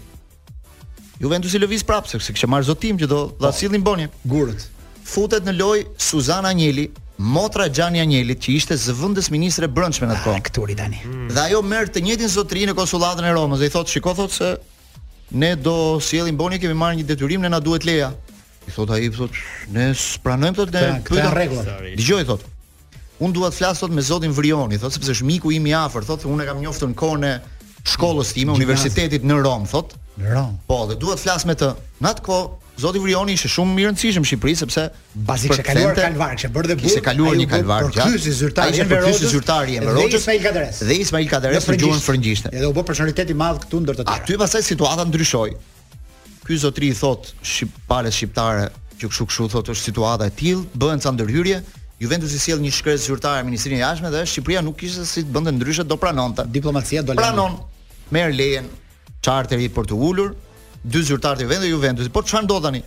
Juventusi lëviz prapë sepse kishte marrë zotim që do ta po. sillnin Boniek. Gurët. Futet në lojë Suzana Anjeli, motra e Xhani Anjelit, që ishte zëvendës ministre e Brendshme në atë ah, kohë. Këturi tani. Hmm. Dhe ajo merr të njëjtin zotëri në konsullatën e Romës dhe i thotë, "Shiko thotë se ne do sjellim Boniek, kemi marrë një detyrim, ne na duhet leja." I thot ai, i thot, ne s'pranojmë thot ne pyetëm. Këtu ka rregull. Dëgjo thot. Un dua të flas thot me zotin Vrioni, thot sepse është miku im i afërt, thot un e kam njoftur në kohën e shkollës time, universitetit në Romë, thot. Në Romë. Po, dhe dua të flas me të. Në atë kohë, Zoti Vrioni ishte shumë i rëndësishëm në Shqipëri sepse pasi kishte kaluar kalvar, kishte bërë dhe burg. Kishte kaluar një kalvar të gjatë. Përkthyesi zyrtar i Enver Hoxhës, zyrtar i Enver Hoxhës. Ismail Kadaresë. Dhe Ismail Kadaresë në gjuhën frëngjishte. Edhe u bë personalitet i madh këtu ndër të tjerë. Aty pastaj situata ndryshoi. Ky zotri i thot shqip palës shqiptare që kshu kshu thot është situata e tillë, bëhen ca ndërhyrje, Juventusi sjell një shkresë zyrtare në Ministrinë e Jashtme dhe Shqipëria nuk kishte si të bënte ndryshe do pranonte. Diplomacia do lejë. Pranon merr lejen çarteri për të ulur dy zyrtarë të Juventusit, Juventusi. Po çfarë ndodh tani?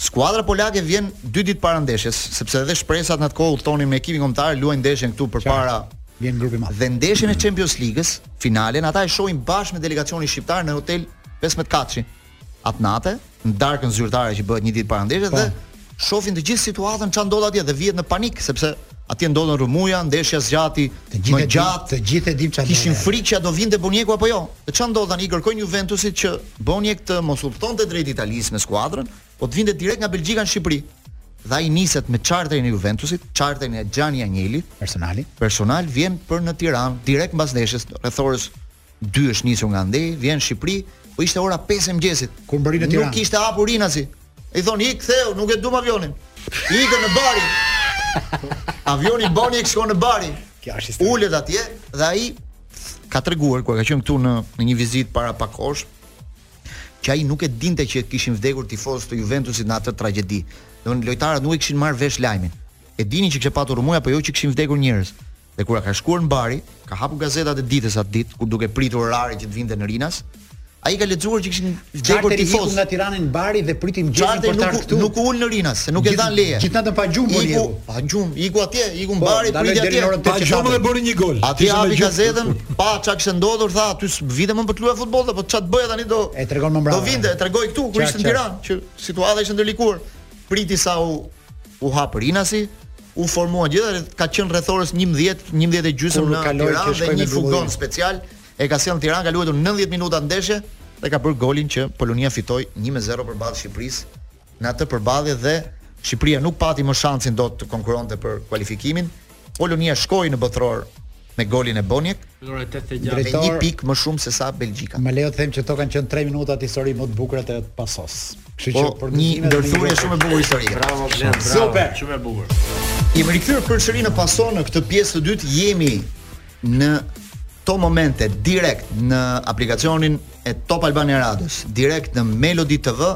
Skuadra polake vjen dy ditë para ndeshjes, sepse edhe shpresat në atë kohë udhëtonin me ekipin kombëtar, luajnë ndeshjen këtu përpara vjen grupi i madh. Dhe ndeshjen e Champions Ligës, finalen, ata e shohin bashkë me delegacionin shqiptar në hotel 15 katëshi. Atë natë, në darkën zyrtare që bëhet një ditë para ndeshjes dhe po. shohin të gjithë situatën çan ndodh atje dhe vihet në panik sepse atje ndodhën rrëmuja, ndeshja zgjati, të gjithë më gjatë, të gjithë e dimë çan. Kishin frikë që do vinte Bonieku apo jo. Dhe çan ndodh tani, i kërkojnë Juventusit që Boniek të mos udhëtonte drejt Italisë me skuadrën, po të vinte direkt nga Belgjika në Shqipëri. Dhe ai niset me charterin e Juventusit, charterin e Xhani Anjelit, personali. Personal vjen për në Tiranë direkt mbas ndeshjes, rreth orës 2 është nisur nga andej, vjen në Shqipëri, po ishte ora 5 e mëngjesit. Kur mbërrin në Tiranë. Nuk kishte hapur Rinasi. I thonë ik kthehu, nuk e dum avionin. Ikën në Bari. Avioni Boniek shkon në Bari. Kjo është histori. Ulet atje dhe ai ka treguar kur ka qenë këtu në në një vizitë para pak kohësh që ai nuk e dinte që kishin vdekur tifozë të Juventusit në atë tragjedi. Do në lojtarët nuk e kishin marrë vesh lajmin. E dinin që kishte patur rrëmuja po jo që kishin vdekur njerëz. Dhe kur ka shkuar në Bari, ka hapur gazetat e ditës atë ditë, kur duke pritur orarin që të vinte në Rinas, ai ka lexuar që kishin vdekur tifozë. Çfarë nga Tirana në Bari dhe priti mëngjesin për t'ardhur këtu? Nuk u ul në Rinas, se nuk i dhan leje. Gjithë natën pa gjumë po iku. Pa gjumë, iku atje, iku në po, Bari, priti atje. Pa gjumë dhe bëri një gol. Atje hapi gazetën, pa çka kishte ndodhur, tha a ty vinte më për të luajtur futboll, po ç'a të bëja tani do. E tregon më mbrapa. Do vinte, e tregoi këtu kur ishte në Tiranë, që situata ishte ndërlikuar. Priti sa u u hap Rinasi, u formuan të gjitha ka qenë rreth orës 11, 11 e gjysmë në Tiranë dhe një furgon special e ka sjellë në Tiranë, ka luajtur 90 minuta ndeshje dhe ka bërë golin që Polonia fitoi 1-0 përballë Shqipërisë në atë përballje dhe Shqipëria nuk pati më shansin dot të konkuronte për kualifikimin. Polonia shkoi në botëror me golin e Boniek me një pikë më shumë se sa Belgjika. Më lejo të them që këto kanë qenë 3 minuta të histori më të bukura të Pasos. Kështu që po, qe një ndërthurje shumë e bukur histori. Bravo, Glen. Super, shumë e bukur. Jemi rikthyer përsëri në Paso në këtë pjesë të dytë jemi në to momente direkt në aplikacionin e Top Albania Radios, direkt në Melody TV,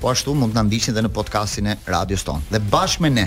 po ashtu mund të na ndiqni edhe në podcastin e radios tonë. Dhe bashkë me ne,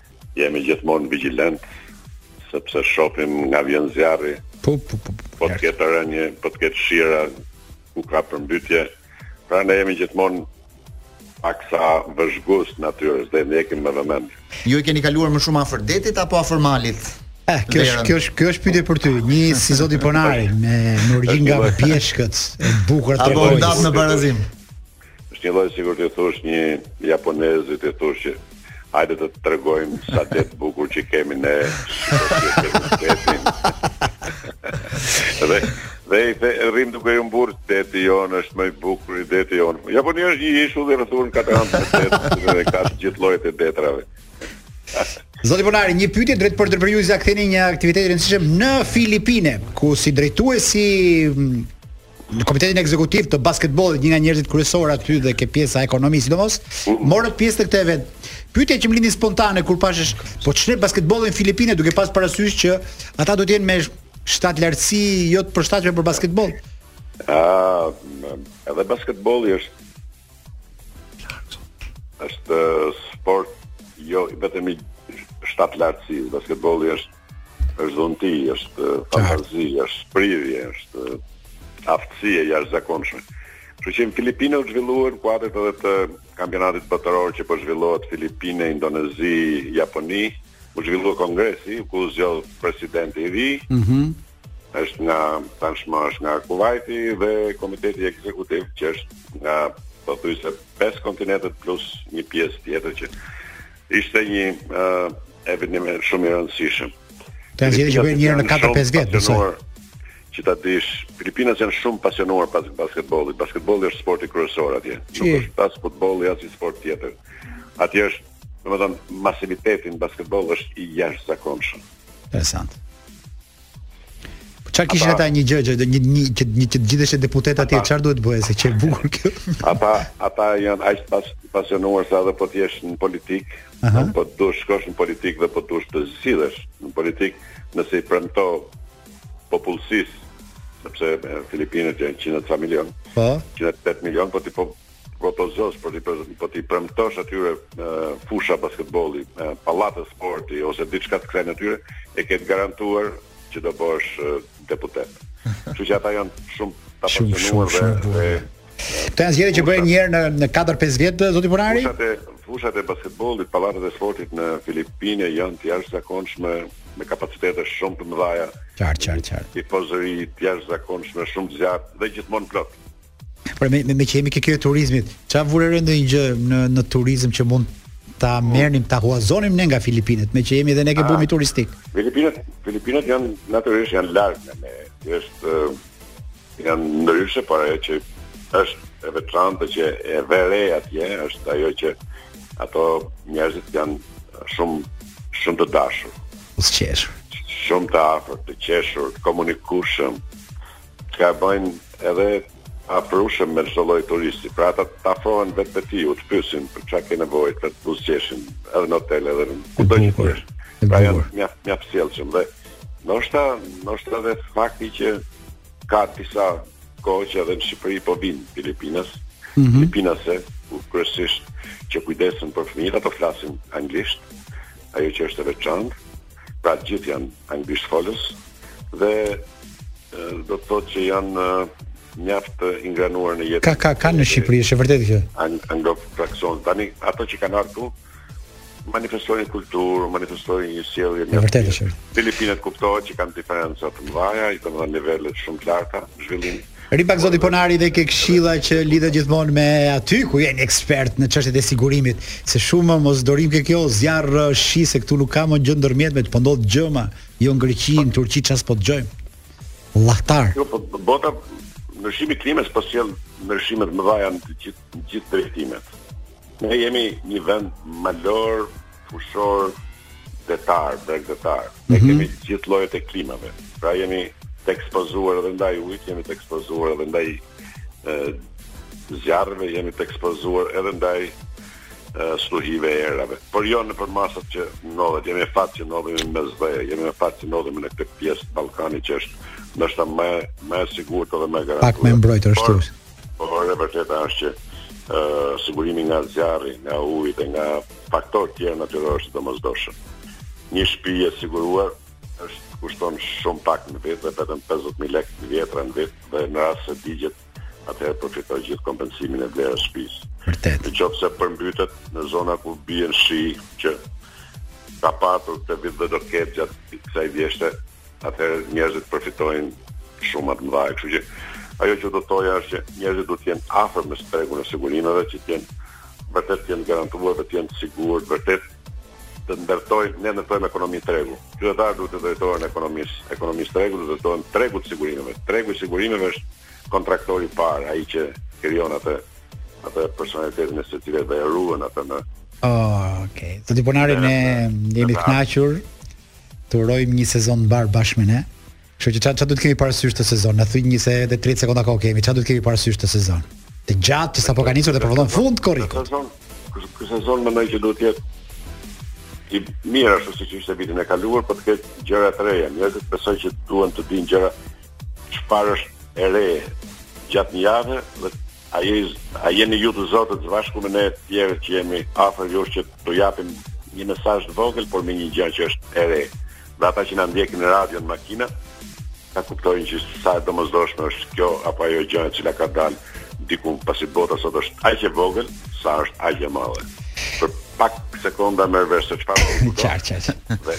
Jemi gjithmonë vigjilent sepse shohim nga vjen zjarri. Po po po. Po, po të ketë rënie, po të ketë shira ku ka përmbytje. Pra ne jemi gjithmonë paksa vëzhgues natyrës dhe e kemi me vëmendje. Ju e keni kaluar më shumë afër detit apo afër malit? Eh, kjo është kjo është kjo është pyetje për ty. Një si zoti Ponari me një origjinë nga bjeshkët, e bukur atë. Apo ndahet në barazim. Është një lloj sikur t'i thosh një japonezi t'i thosh që hajde të të tregojmë sa det të bukur që kemi ne. dhe dhe i the rrim duke iu mburr deti jonë është më i bukuri deti jonë. Japonia është një ishull i rrethuar katër anë të detit dhe ka të gjithë llojet e detrave. Zoti Ponari, një pyetje drejtpërdrejt për ju, sa u kthyet nga një aktivitet i rëndësishëm në Filipine, ku si drejtuesi në komitetin ekzekutiv të basketbollit, një nga njerëzit kryesorë aty dhe ke pjesa ekonomisë sidomos, mhm. morët pjesë në këtë event. Pyetja që më lindi spontane kur pashë, po ç'ne basketboll në Filipine duke pas parasysh që ata do të jenë me shtatlartësi jo të përshtatshme për basketboll. Ah, edhe basketbolli është është sport jo vetëm i shtatlartësisë, basketbolli është Është dhunti, është fantazi, është prirje, është aftësi e jashtëzakonshme. Kështu që në Filipine u zhvillua në kuadër edhe të kampionatit botëror që po zhvillohet Filipine, Indonezi, Japoni. U zhvillua kongresi ku u zgjodh presidenti i ri. Mhm. Mm është nga tashmë është nga Kuvajti dhe komiteti ekzekutiv që është nga pothuajse pesë kontinentet plus një pjesë tjetër që ishte një uh, Eveniment shumë i rëndësishëm. Këto janë zgjedhje që bëhen një herë në 4-5 vjet, besoj. Që ta dish, filipinasit janë shumë pasionuar pas basketbollit. Basketbolli është sporti kryesor atje. Që? Nuk është as futbolli asnjë sport tjetër. Atje është, domethënë, masiviteti në basketboll është i jashtëzakonshëm. Interesant. Çfarë kishin ata një gjë që një një që një që të zgjidhesh deputet atje çfarë duhet të bëje se qe e bukur kjo. Ata ata janë aq pas pasionuar sa edhe po të jesh në politikë, do po të dush shkosh në politikë dhe po të dush të zgjidhesh në politikë nëse i premton popullsisë sepse Filipinët janë 100 milion. Po. 108 milion, po t'i po Propozos po t'i po t'i premtosh atyre fusha basketbolli, pallate sporti ose diçka të kësaj natyre, e ke të garantuar që do bëhesh deputet. Kështu që ata janë shumë të apasionuar dhe, dhe Këto janë zgjedhje që bëhen një herë në në 4-5 vjet zoti Ponari. Fushat e fushat e basketbollit, pallatet e sportit në Filipine janë të jashtëzakonshme me kapacitete shumë të mëdha. Qartë, qartë, qartë. Tifozëri të jashtëzakonshme, shumë zjarr dhe gjithmonë plot. Por me me, me që jemi ke kjo e turizmit, ça vure re ndonjë gjë në në turizëm që mund ta po. merrnim, ta huazonim ne nga Filipinët, me që jemi edhe ne ke bumi turistik. Filipinët, Filipinët janë natyrisht janë larg nga ne. Është janë ndryshe, por ajo që është e veçantë që e vë re atje është ajo që ato njerëzit janë shumë shumë të dashur. Të qeshur. Shumë të afër, të qeshur, të komunikueshëm. Të ta bëjnë edhe të afrushëm me çdo lloj turisti. Pra ata t'afrohen vetvetiu, të pyesin për çfarë ke nevojë, të buzëqeshin, edhe në hotel edhe në kudo që të jesh. Pra janë mjaft mjaft të sjellshëm dhe ndoshta ndoshta edhe fakti që ka disa kohë që edhe në Shqipëri po vijnë filipinas, mm -hmm. filipinase, kryesisht që kujdesen për fëmijët, ato flasin anglisht, ajo që është e veçantë. pra të gjithë janë anglishtfolës dhe do të thotë që janë mjaft ingranuar në jetën. Ka ka ka në Shqipëri, është e vërtetë kjo. Anglosaksone tani ato që kanë ardhur këtu manifestojnë kulturë, manifestojnë një sjellje. Në vërtetë Filipinet kuptohet që kanë diferenca të mëdha, domethënë nivele shumë të larta zhvillimi. Rri pak zoti Ponari edhe ke këshilla që lidhet gjithmonë me aty ku jeni ekspert në çështjet e sigurimit, se shumë më zor im ke kjo zjarr shi se këtu nuk ka më gjë të ndërmjetme po ndodh gjëma, jo në Greqi, në Turqi ça s'po dëgjojmë. Llahtari. Jo, po bota ndryshimi i klimës po sjell ndryshime të mëdha në të gjithë në gjithë drejtimet. Ne jemi një vend malor Fushor detar, bregdetar. Ne mm -hmm. kemi gjithë llojet e klimave. Pra jemi të ekspozuar edhe ndaj ujit, jemi të ekspozuar edhe ndaj zjarreve, jemi të ekspozuar edhe ndaj stuhive e erave. Por jo në përmasat që ndodhet, jemi me fat që ndodhemi në Mesdhe, jemi me fat që ndodhemi në këtë pjesë të Ballkanit që është ndoshta më më e sigurt edhe më e garantuar. Pak më e mbrojtur ashtu. Por por e vërteta është që uh, sigurimi nga zjarri, nga uji dhe nga faktorë të tjerë natyrorë është i domosdoshëm. Një shtëpi e siguruar është kushton shumë pak në vit dhe vetëm 50000 lekë të vjetra në vit dhe në rast se digjet atëherë përfiton gjithë kompensimin e vlerës së shtëpisë. Vërtet. Në qoftë se përmbytet në zona ku bie shi që ka patur këtë vit dhe do të ketë gjatë kësaj vjeshte, atëherë njerëzit përfitojnë shuma më të mëdha. Kështu që ajo që do të thoja është që njerëzit duhet të jenë afër me tregun e sigurimeve që të jenë vërtet të jenë garantuar dhe të jenë të sigurt vërtet të ndërtojnë ne ndërtojmë ekonomi tregu. Qytetarët duhet të drejtohen ekonomisë, ekonomisë tregu duhet të drejtohen tregut të sigurimeve. Tregu i sigurimeve është kontraktori i parë, ai që krijon atë atë personalitetin e secilit dhe e ruan atë në Okej. Okay. Zoti Ponari ne jemi të kënaqur Të urojmë një sezon të mbarë bashkë me ne. Kështu që çfarë duhet të kemi parasysh këtë sezon? Na thuaj një se edhe 30 sekonda kohë kemi. Çfarë duhet të kemi parasysh këtë sezon? Të gjatë që sapo ka nisur dhe përfundon fund korrikut. Ky sezon mendoj që duhet të jetë i mirë ashtu siç ishte vitin e kaluar, po të ketë gjëra të reja. Njerëzit besoj që duan të dinë gjëra çfarë është e re gjatë një jave dhe A je a jeni ju të zotët së bashku me ne të tjerët që jemi afër jush që t'u japim një mesazh të vogël por me një gjë që është e re. Dhe ata që na ndjekin në radio në makina ta kuptojnë që sa e domosdoshme është kjo apo ajo gjë e cila ka dalë diku pasi bota sot është aq e vogël sa është aq e madhe. Për pak sekonda merr vesh se çfarë po. Qartë, qartë.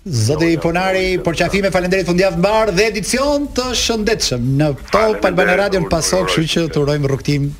Zoti Ponari, përqafime, faleminderit fundjavë të mbarë dhe edicion të shëndetshëm në Top Albania Radio në Paso, kështu që të urojmë rrugtim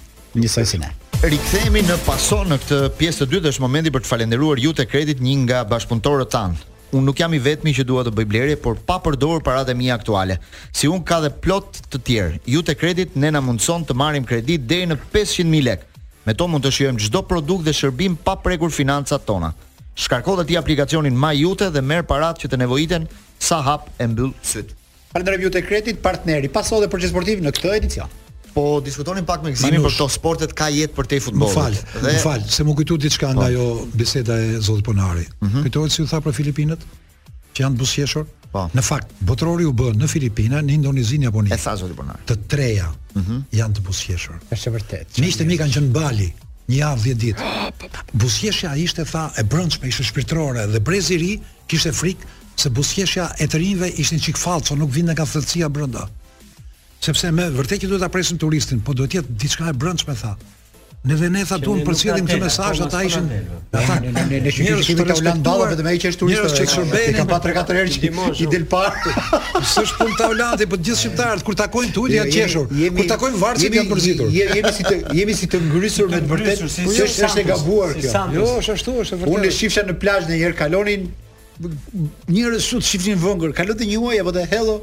njësoj si ne. Rikthehemi në Paso në këtë pjesë të dytë, është momenti për të falënderuar Jute Credit një nga bashkëpunëtorët tanë. Unë nuk jam i vetmi që dua të bëj blerje, por pa përdorur paratë e mia aktuale. Si unë ka dhe plot të tjerë. Jute Credit ne na mundëson të marrim kredi deri në 500.000 lekë. Me to mund të shijojmë çdo produkt dhe shërbim pa prekur financat tona. Shkarko dhe ti aplikacionin My Jute dhe merr paratë që të nevojiten sa hap e mbyll sytë. Falënderojmë Jute Credit, partneri i Pasos dhe Procesit Sportiv në këtë edicion. Po diskutonim pak me Gëzimin për këto sportet ka jetë përtej futbollit. Më fal, dhe... më fal, se m'u kujtu diçka nga po. ajo biseda e zotit Ponari. Mm -hmm. Kujtohet si u tha për Filipinët? që janë të buzëqeshur. Po. Në fakt, botërori u bë në Filipine, në Indonezi, në Japoni. E tha zoti Ponari. Të treja mm -hmm. janë të buzëqeshur. Është vërtet. Miqtë e mi kanë qenë Bali një javë 10 ditë. Buzëqeshja ishte tha e brendshme, ishte shpirtërore dhe brezi i ri kishte frikë se buzëqeshja e të rinjve ishte një çik fallco, nuk vinte nga thellësia brenda. Sepse me vërtet që duhet ta presim turistin, po duhet të jetë diçka e brendshme tha. Ne dhe ne duam të përcjellim këtë mesazh ata ishin ata në në në çështje që kanë Holland balla vetëm ai që është turist që shërbejnë ka pas 3-4 herë që i del para s'është punë ta Holandit po gjithë shqiptarët kur takojnë Tulin janë qeshur kur takojnë Varçin janë mërzitur jemi si të jemi si të ngrysur me të vërtetë s'është është e gabuar kjo jo është ashtu është e vërtetë unë shifsha në plazh një herë kalonin njerëz shumë shifnin vëngër kalon të huaj apo të hello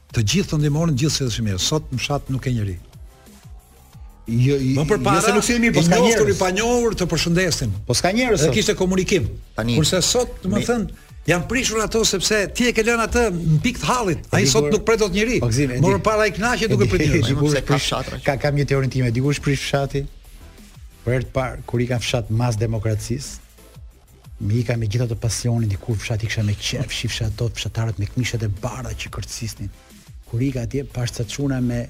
Të gjithë të ndihmonin gjithë silleshin mirë. Sot në fshat nuk ke njeri. Jo, më përpara. Nëse nuk jemi po s'ka njerëz. pa njohur të përshëndesin. Po s'ka njerëz. Dhe kishte komunikim. Tani. Kurse sot, domethënë, janë prishur ato sepse ti e ke lënë atë në pikë të hallit. Ai sot nuk pret dot njeri. Më përpara ai kënaqet duke pritur njerëz. Sigurisht se ka fshat. Kam një teorinë time, si u prish fshati. Për herë të parë kur ika në fshat mas demokracisë, Me ika me gjithë atë pasionin dikur fshatin e kisha me qef, shifsha ato fshatarët me këmishat e bardha që kërcisnin. Kur ika atje pash ca çuna me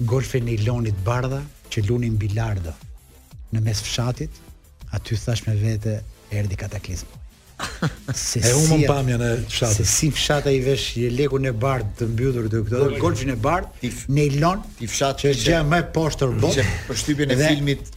golfe najloni të bardha që lunin bilardo. Në mes fshatit, aty thash me vete erdhi kataklizmi. Se e humbën si, pamjen e fshatit. Se si fshatari vesh jelekun e bardh të mbyllur te këto, golfin e bardh, najlon, ti në fshat që është gjë më e poshtër në botë. Për shtypjen e filmit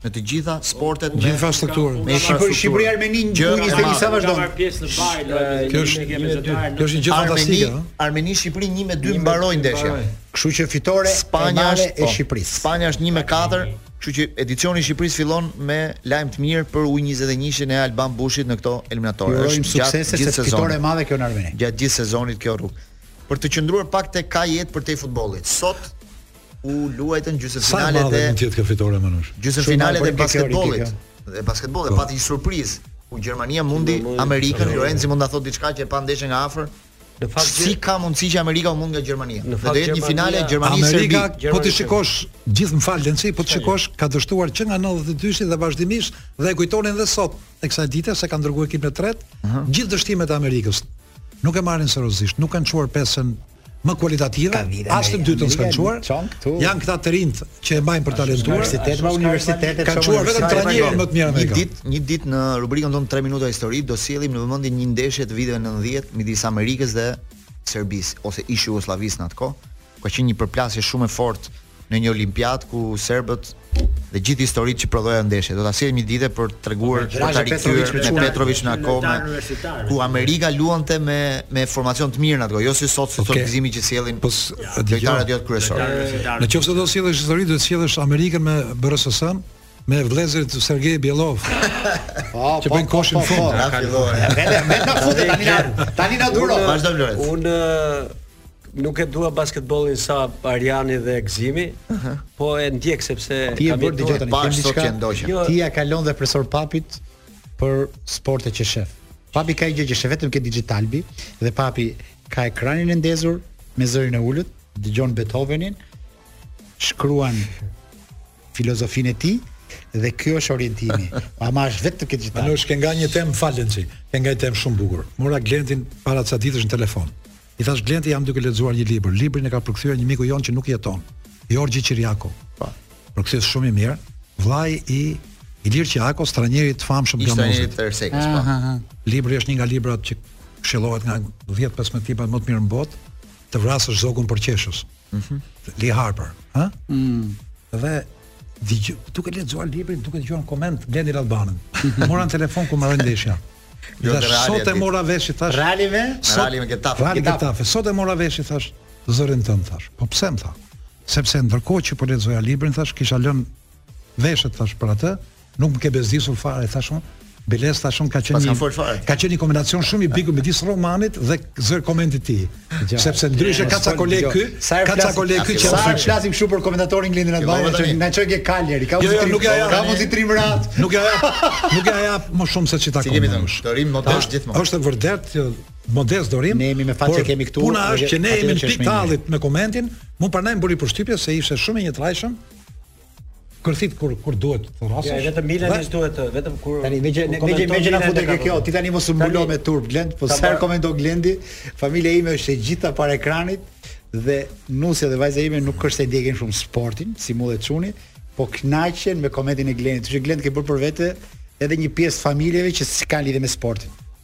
në të gjitha sportet me infrastrukturë. Me Shqipëri, Shqipëri Armeni një me dy sa vazhdon. Kjo është një Kjo është një gjë fantastike, ëh. Armeni Shqipëri 1 me 2 mbaroi ndeshja. Kështu që fitore Spanja është e po, Shqipërisë. Spanja është 1 me 4, kështu që edicioni i Shqipërisë fillon me lajm të mirë për U21-shin e Alban Bushit në këto eliminatore. Është sukses se fitore e madhe kjo në Armeni. Gjatë gjithë sezonit kjo rrugë. Për të qëndruar pak tek ka jetë për te futbollit. Sot u luajtën gjysmëfinalet e mund të jetë kjo fitore Manush. Gjysmëfinalet e basketbollit. Dhe basketbolli po. pati një surprizë ku Gjermania mundi Amerikën, Lorenzi mund të thotë diçka që e pa ndeshjen nga afër. Në fakt si ka mundësi që Amerika u mund nga Gjermania? Në fakt do jetë një finale Gjermania Serbi. Amerika po t'i shikosh gjithë më fal Lenci, po t'i shikosh ka dështuar që nga 92-shi dhe vazhdimisht dhe e kujtonin edhe sot e kësaj dite se ka dërguar ekipin e tretë. Gjithë dështimet e Amerikës nuk e marrin seriozisht, nuk kanë çuar pesën më kualitative, as të dytën s'kanë çuar. Janë këta të rinjtë që e mbajnë për të talentuar. Universitet pa universitete kanë çuar vetëm trajnerë më të mirë amerikanë. Një ditë, një ditë në rubrikën tonë 3 minuta histori do sjellim në vëmendje një ndeshje të viteve 90 midis Amerikës dhe Serbisë ose ish Jugosllavisë në atë kohë, ku ka qenë një përplasje shumë e fortë në një olimpiadë ku serbët dhe gjithë historitë që prodhoi ajo ndeshje. Do ta sjell një ditë për të treguar po, për ta rikthyer me Petrovic në akoma ku Amerika luante me me formacion të mirë në atë kohë, jo si sot si okay. Gëzimi që sjellin po lojtarët jo të kryesorë. Në qoftë se do të sjellësh histori, do të sjellësh Amerikën me BRSS-n, me vëllezërit Sergej Belov. Po, që po, bën po, koshin po, fund. Vetë vetë na futet tani na tani na duro. Vazhdo Lorenc. Unë Nuk e dua basketbollin sa Arjani dhe Gzimi, po e ndjek sepse Ti e kam bërë jetuar- dëgjoj tani, Pa, kem sot diçka. që ndoqem. Jo. Ti ia kalon dhe profesor Papit për sportet që shef. Papi ka një gjë që shef vetëm ke Digitalbi dhe Papi ka ekranin e ndezur me zërin e ulët, dëgjon Beethovenin, shkruan filozofinë e tij dhe ky është orientimi. Pa marrësh vetë të këtë gjithë. Manushi ke nga një temë falenci. Ke nga një temë shumë bukur. Mora Glendin para ca ditësh në telefon. I thash Glendi jam duke lexuar një libër. Librin e ka përkthyer një miku jon që nuk jeton. Jorgji Qirjako. Po. Përkthyes shumë i mirë. Vllai i Ilir Qirjakos, trajnerit të famshëm të Dinamos. Ishte i Persekës, po. Libri është një nga librat që këshillohet nga 10-15 tipat më të mirë në botë, të vrasësh zogun përqeshës. Mhm. Mm Lee, Harper, ha? Mhm. Mm dhe dëgjoj, duke lexuar librin, duke dëgjuar koment Glendi Nallbanin. Mora në telefon kur mbaroi ndeshja. Jo, dhe sot e mora vesh i thash. Reali me? Reali me Getafe. Reali me Getafe. Sot e mora vesh i thash zërin tënd thash. Po pse më tha? Sepse ndërkohë që po lexoja librin thash kisha lënë veshët thash për atë, Nuk më ke bezdisur fare, thash unë. Biles thash unë ka qenë një ka qenë një kombinacion shumë i bukur midis romanit dhe zë komentit tënd. Sepse ndryshe ka ca koleg ky, ka ca koleg ky që sa flasim kështu për komentatorin Glendi Nallbani, që na çoi ke Kaler, i ka jo, jo, nuk ja jap, ka mundi trim rat. Nuk ja jap, nuk ja jap më shumë se ç'i takon. Kemi të dorim modest gjithmonë. Është vërtet që modest dorim. Ne jemi me fat që kemi këtu. Puna është që ne jemi në pikë tallit me komentin, më pranojmë bëri përshtypje se ishte shumë i njëtrajshëm bërtit kur kur duhet të rrasësh. Ja, vetëm Milan është duhet të, vetëm kur tani me gjë me gjë me gjë na futet kjo, kjo ti tani mos u mbulo me turp Glend, po sa komento Glendi, familja ime është e gjitha para ekranit dhe nusja dhe vajza ime nuk është se ndjekin shumë sportin, si mua dhe çuni, po kënaqen me komentin e Glendit. Që Glend ke bërë për vete edhe një pjesë familjeve që s'ka lidhje me sportin.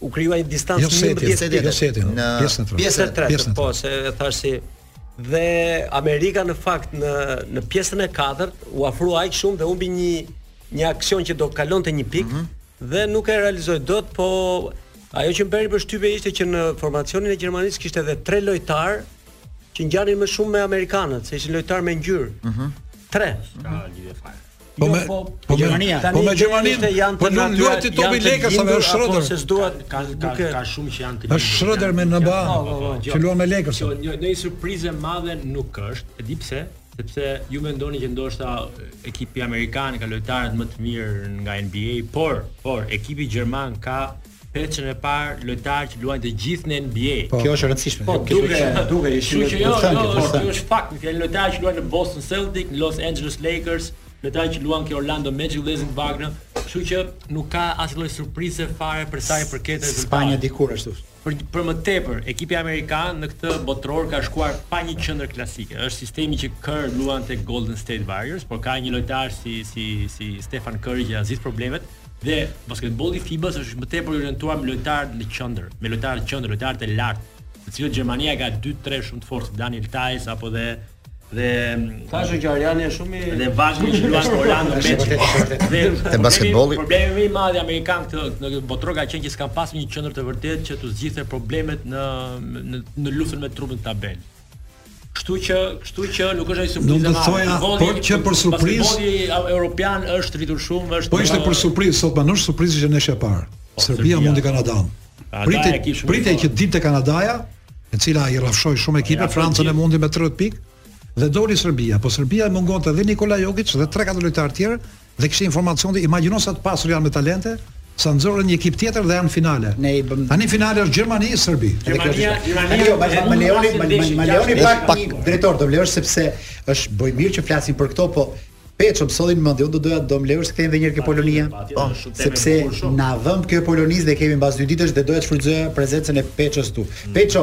u krijua një distancë jo setin, jo setin, jo setin, në pjesën e tretë. Pjesën e tretë, po se e thash si dhe Amerika në fakt në në pjesën e katërt u afrua aq shumë dhe humbi një një aksion që do kalonte një pikë mm -hmm. dhe nuk e realizoi dot, po ajo që më bëri përshtypje ishte që në formacionin e Gjermanisë kishte edhe tre lojtar që ngjanin më shumë me amerikanët, se ishin lojtar me ngjyrë. Mhm. Mm tre. S'ka lidhje fare. Po me po, po me Gjermania, po me Gjermaninë të janë po të natyra. Po luajti topi lekë sa me Schröder. Se s'dua ka ka ka shumë që janë të lindur. Është Schröder në NBA. Po, po, po, që luan me Lakers. Jo, një një surprizë e madhe nuk është. E di pse? Sepse ju mendoni që ndoshta ekipi amerikan ka lojtarët më të mirë nga NBA, por por ekipi gjerman ka Pesëshen e parë lojtarë që luajnë të gjithë në NBA. Po, kjo është e rëndësishme. Po, kjo duke duke i shijuar. Kështu që jo, jo, jo, kjo është fakt, me fjalë lojtarë që luajnë në Boston Celtics, në Los Angeles Lakers, lojtarë që luan ke Orlando Magic vëllezërit Wagner, kështu që nuk ka asnjë lloj surprize fare për sa i përket rezultatit. Spanja dikur ashtu. Për për më tepër, ekipi amerikan në këtë botëror ka shkuar pa një qendër klasike. Është sistemi që Kerr luan te Golden State Warriors, por s'ka një lojtar si si si Stephen Curry që i zgjidh problemet. Dhe basketbolli i FIBA-s është më tepër i orientuar me lojtarë në qendër, me lojtarë në qendër, lojtarë të lartë, të cilët Gjermania ka 2-3 shumë të fortë, Daniel Tajs apo dhe dhe tash që gjermani është shumë i dhe vazhdon të luajë në Orlando Magic. Dhe te basketbolli problemi më i madh i amerikanëve te botërori ka qenë që s'kan pasur një qendër të vërtetë që të zgjidhte problemet në në, në luftën me trup nën tabelë. Kështu që, kështu që nuk është ai surprizë. Do të thoja, po që për surprizë. Futbolli europian është rritur shumë, është. Po ishte për surprizë sot, më shumë surprizë ishte ndeshja e parë. Po, Serbia mundi Kanadanë. Pritej, pritej që dilte Kanadaja, e cila i rrafshoi shumë ekipe, Francën e mundi me 30 pikë dhe doli Serbia. Po Serbisë i mungonte edhe Nikola Jokic dhe 3-4 lojtarë tjerë, Dhe kishte informacion dhe imagjino sa të pasur janë me talente, sa nxorën një ekip tjetër dhe janë në finale. Ne i bëm. Tani finale është Gjermani Serbi. Gjermania, Gjermania. Jo, më lejoni, më lejoni pak pak drejtor, do vlerësh sepse është, bëjmë mirë që flasim për këto, po Peço më në mendje, unë do doja do më lejoni të kthehemi edhe një herë ke Polonia, po, sepse ndeshjen me Poloninë e kemi mbas dy ditësh dhe doja të shfrytëzoja prezencën e Peços këtu. Mm. Peço,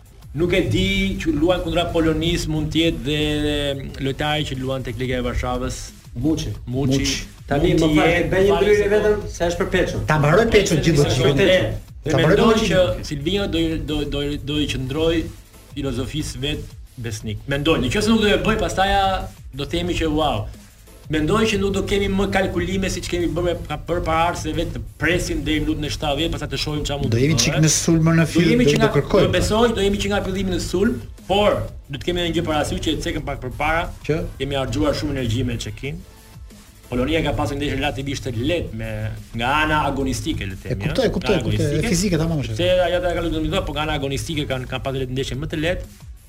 Nuk e di, që luan kundra Polonis mund të jetë dhe lojtari që luan tek Legia e Varshavës. Muçi. Muçi. Tani më fal, të bëj një ndërhyrje vetëm se është për Peçun. Ta mbaroj Peçun gjithë logjikën. Ta mbaroj që Silvino do do do do i qëndroj filozofisë vet besnik. Mendoj, nëse nuk do e bëj, pastaj do themi që wow, Mendoj që nuk do kemi më kalkulime siç kemi bërë më përpara se vetëm të presim deri në minutën e shtatëdhjetë pastaj të shohim çfarë mund të bëhet. Do jemi çik në sulm më në fillim do të kërkojmë. Do besoj do jemi që nga fillimi në sulm, por do të kemi një gjë parasysh që e cekëm pak përpara që kemi harxhuar shumë energji me Çekinë. Polonia ka pasur ndeshje relativisht të lehtë me nga ana agonistike le të themi. E kuptoj, e kuptoj, e kuptoj. Fizike tamam është. Se ajo ka luajtur domethënë, po nga ana agonistike kanë kanë pasur ndeshje më të lehtë.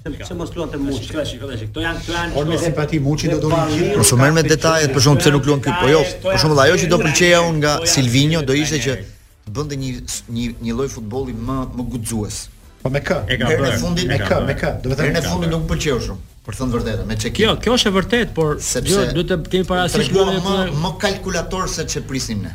Pse mos luante Muçi? Shikoj, shikoj, shikoj. Kto janë, kto janë. Por me simpati Muçi do donin gjithë. Mos u merr me detajet për shkak pse nuk luan ky. Po jo, për shkak ajo që do pëlqeja un nga Silvinho do ishte që të bënte një një një lloj futbolli më më guxues. Po me kë? E ka bërë. Fundin me kë? Me kë? Do të thënë në fundin nuk më pëlqeu shumë. Për thënë vërtetën, me Çekinë. Jo, kjo është e vërtetë, por sepse jo, duhet të kemi parasysh më më kalkulator se ç'e prisnim ne.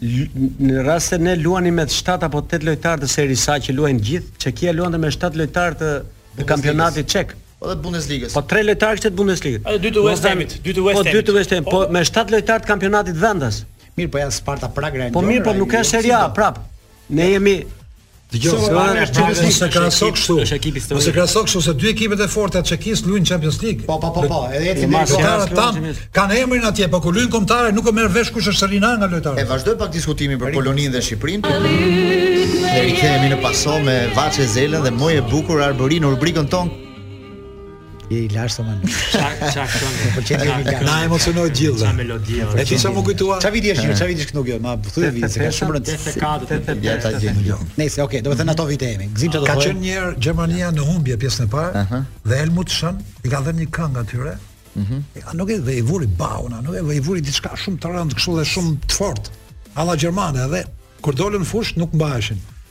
në rast se ne luanim me 7 apo 8 lojtarë të Serie A që luajnë gjithë, Çekia luante me 7 lojtarë të, të kampionatit çek. Po dhe Bundesligës. Po tre lojtarë të Bundesligës. Edhe dy të West Hamit, dy të West Hamit. Po dy të West Hamit, po, po me 7 lojtarë të kampionatit vendas. Mirë, po janë Sparta Praga Rangers. Po mirë, po nuk është Serie A, prap. Ne jemi Dgjoj, se ora është çfarë është se ka sot kështu. Është ekipi sot. Ose ka sot kështu se dy ekipet e forta të Çekis luajnë Champions League. Po po po po, edhe lojtarët tanë. Kanë emrin atje, po kur luajnë kombëtare nuk e merr vesh kush është Serie A nga lojtarët. E vazhdojmë pak diskutimin për Poloninë dhe Shqipërinë. Ne rikthehemi, në pauzë me Vaçe Zelën dhe Moj e bukur Arbëri në rubrikën tonë Je i lashtë o mami. Çak çak këngë. Më pëlqen ti Emilian. Na emocionoi gjithë. Sa melodi. E ti sa më kujtua? Ça viti është? Ça viti është këtu kjo? Ma thuaj viti, se ka shumë rëndësi. 84, 84. Ja ta gjej Emilian. Nëse, okay, do të thënë ato vite jemi. Gzim çfarë do të thoja? Ka qenë një herë Gjermania në humbje pjesën e parë. Ëh. Dhe Helmut Schön i ka dhënë një këngë atyre. Mhm. Ja, nuk e di ç'i vuri bauna, nuk e di ç'i vuri diçka shumë të rëndë, kështu dhe shumë të fortë. Alla gjermane edhe kur dolën fush nuk mbaheshin.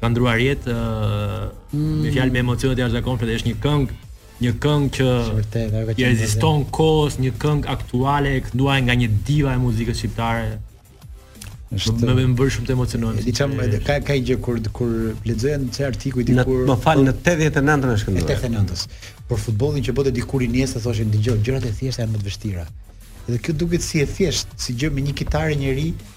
ka ndruar jetë uh, mm. me fjalë me emocione të jashtëzakonshme dhe është një këngë një këngë që vërtet ajo ka qenë reziston kohës, një këngë aktuale e kënduar nga një diva e muzikës shqiptare. Është më më bën shumë të emocionuar. Di ça m'ka ka gjë kur kur lexoja në ca artikuj dikur. Në, më fal në 89-ën është kënduar. 89-ës. Për futbollin që bëte dikur Iniesta thoshin dëgjoj gjërat e thjeshta janë më të vështira. Dhe kjo duket si e thjesht, si gjë me një kitarë njeri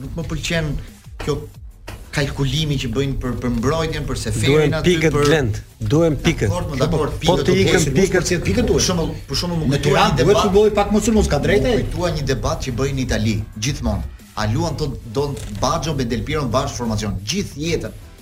Nuk më pëlqen kjo kalkulimi që bëjnë për për mbrojtjen, për Seferin aty për pikët Blend. Duhen pikët. Po të ikin pikët, si pikët duhen. Për shembull, për shembull m'u kujtua një debat. Duhet futboll pak më shumë, ka drejtë. M'u kujtua një debat që bëjnë në Itali gjithmonë. A luan dot Baggio me Del Piero bashkë formacion gjithë jetën.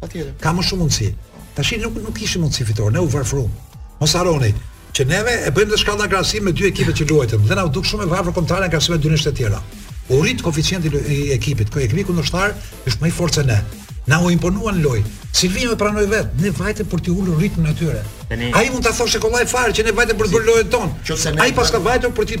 Patjetër. Ka më shumë mundësi. Tashi nuk nuk kishim mundësi fitore, ne u varfëruam. Mos harroni që neve e bëjmë dhe shkallën krahasim me dy ekipet që luajtëm. Dhe na duk shumë e varfër kombëtarja në krahasim me dy ndeshjet e tjera. U rrit koeficienti i ekipit, ku ekipi kundërshtar është më i fortë se ne. Na u imponuan loj. Silvino e pranoi vet, ne vajtëm për të ulur ritmin e tyre. Ai mund ta thoshte kollaj fare që ne vajtëm për të bërë lojën tonë. Ai paska vajtur për të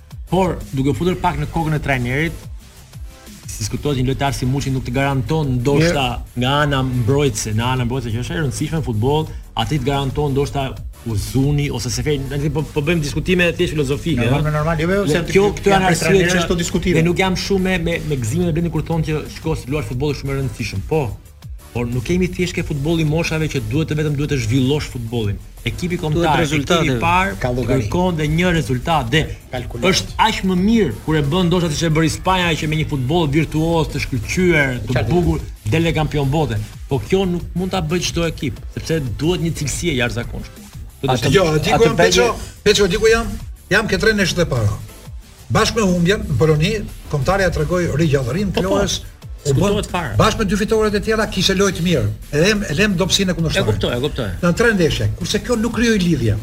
Por, duke u futur pak në kokën e trajnerit, s'diskutohet një lojtar si Muçi nuk të garanton ndoshta nga ana mbrojtëse, nga ana mbrojtëse që është e rëndësishme në futboll, aty të garanton ndoshta Uzuni ose Seferi, ne po, po bëjmë diskutime thjesht filozofike. Jo normal, normal, jo, jo, se kjo këto janë arsye që të diskutime. Dhe nuk jam shumë me, me, me Gëzimin e Blendin kur thonë që shko si luan futboll është shumë e rëndësishëm. Po, Por nuk kemi thjesht ke futbolli i moshave që duhet të vetëm duhet të zhvillosh futbollin. Ekipi kombëtar, ekipi i parë kërkon dhe një rezultat dhe është aq më mirë kur e bën ndoshta siç e bëri Spanja që me një futboll virtuoz të shkëlqyer, të bukur, dele kampion bote. Po kjo nuk mund ta bëj çdo ekip, sepse duhet një cilësi e jashtëzakonshme. Atë jo, di ku jam Peço, Peço di ku jam. Jam ke tre ndeshjet e para. Bashkë me humbjen në Poloni, kombëtarja tregoi rigjallërim po, po. lojës. U bën fare. Bashkë me dy fitoret e tjera kishte lojë të mirë. Edhe e lem dobësinë e kundërshtarit. E kuptoj, e kuptoj. Në tre ndeshje, kurse kjo nuk krijoi lidhje.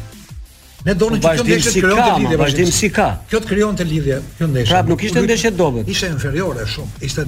Ne donim po, që kjo ndeshje të krijonte lidhje, vazhdimësi ka. Kjo të krijonte lidhje, kjo ndeshje. Prap nuk ishte ndeshje dobët. Ishte inferiore shumë. Ishte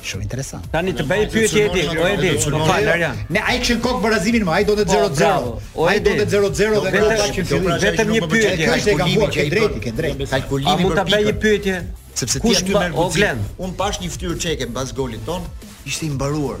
Shumë interesant. Tani të bëj pyetje Edi, o Edi, më fal Arjan. Ne ai kishin kok barazimin mo, ai donte 0-0. Po, ai donte 0-0 dhe këta që fillim vetëm një pyetje. Kjo është e gabuar ke drejt, ke drejt. Kalkulimi për mund ta bëj një pyetje sepse ti aty merr Blend. Un pash një fytyrë çeke mbas golit ton, ishte i mbaruar.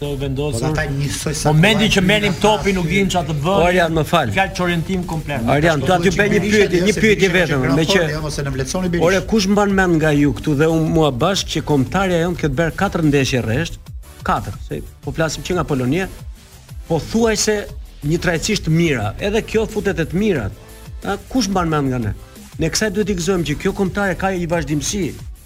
të vendosur. Ata njësoj se momentin që merrim topin nuk dimë çfarë të bëjmë. Arjan më fal. Fjalë çorientim komplet. Arjan, dua ta bëj një pyetje, një pyetje vetëm, meqë sot vlerësoni Berisha. Ore kush mban mend nga ju këtu dhe unë mua bashkë që kombëtarja jonë të ketë bërë katër ndeshje rresht, katër, se po flasim që nga Polonia, pothuajse njëtrajtësisht të mira, edhe kjo futet te të mirat. A kush mban mend nga ne? Ne kësaj duhet t'i gëzohemi që kjo kombëtare ka një vazhdimësi.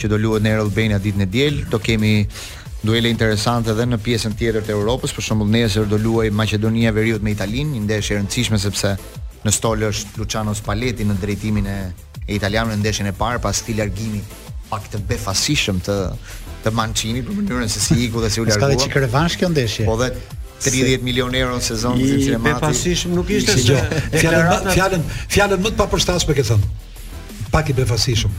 që do luhet në Air Albania ditën e diel, do kemi duele interesante edhe në pjesën tjetër të Europës, për shembull nesër do luajë Maqedonia e Veriut me Italinë, një ndeshje e rëndësishme sepse në stol është Luciano Spalletti në drejtimin e e italianëve në ndeshjen e parë pas këtij largimi pak të befasishëm të të Mancinit për mënyrën se si iku dhe si u largua. Ka dhe çikë revansh kjo ndeshje. Po dhe 30 milion euro në sezon i ke marrë ti. I befasishëm nuk ishte se fjalën fjalën fjalën më të papërshtatshme ke thënë. Pak i befasishëm.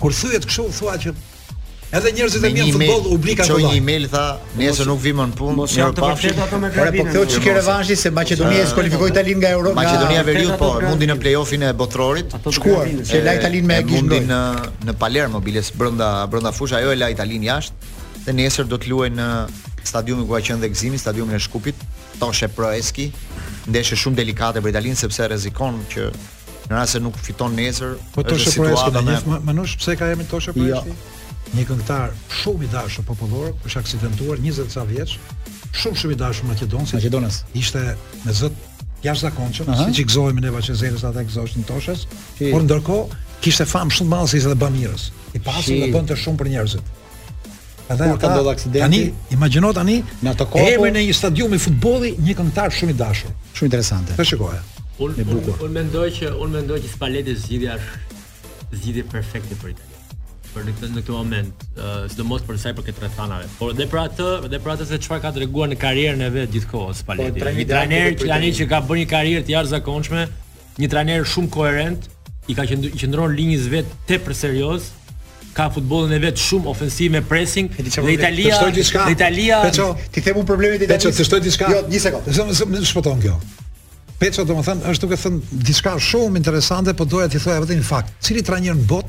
Kur thyhet kështu thua që Edhe njerëzit e mirë në futboll u blikan kollaj. Çoi një email tha, nesër nuk vim në punë. Mos janë të vërtetë ato me gabim. Po thotë çikë revanshi se Maqedonia e skualifikoi Italinë nga Europa. Maqedonia e Veriut po, e mundi në play-offin e botrorit. Shkuar, që la Italinë me gjë. Mundi në në Palermo biles brenda brenda fushës ajo e la Italinë jashtë dhe nesër do të luajë në stadiumin ku ka qenë dhe Gëzimi, stadiumin e Shkupit, Toshe Proeski. Ndeshje shumë delikate për Italinë sepse rrezikon që Në rast se nuk fiton nesër, po është Toshe Proeski situata me gjithë Manush pse ka emrin Toshe Jo. Proeski? Një këngëtar shumë i dashur popullor, është aksidentuar 20 e ca vjeç, shumë shumë i dashur në Maqedoni. Maqedonas. ishte me zë të jashtëzakonshëm, Aha. siç i gëzohemi ne Vaçe Zelës ata i gëzoheshin Toshes, Shi. por ndërkohë kishte famë shumë të madhe se ishte dhe bamirës. I pasur Shi. dhe bënte shumë për njerëzit. Edhe ka ndodhur aksidenti. Tani imagjino tani në atë kohë emri në një stadiumi futbolli një këngëtar shumë i dashur. Shumë interesante. Të shikoj. Unë un, un mendoj që unë mendoj që Spalletti është zgjidhja është zgjidhje perfekte për Italinë. Për në këtë në këtë moment, uh, sidomos për sa i përket rrethanave. Por dhe për atë, dhe për atë se çfarë ka treguar në karrierën e vet gjithë kohës Spalletti. Po, një trajner që tani që ka bërë një karrierë të jashtëzakonshme, Një trajner shumë koherent, i ka qëndr i qëndron linjës së vet tepër serioz, ka futbollin e vet shumë ofensiv me pressing. E di çfarë Dhe problemi. Italia, Të shtoj diçka. dhe Italia Peço, t'i them unë problemet e Peço, Italisë. të shtoj diçka. Jo, një sekond. Zë, zë, më shpëton kjo. Peço, domethënë, është duke thënë diçka shumë interesante, po doja t'i thoja vetëm një fakt. Cili trajner në botë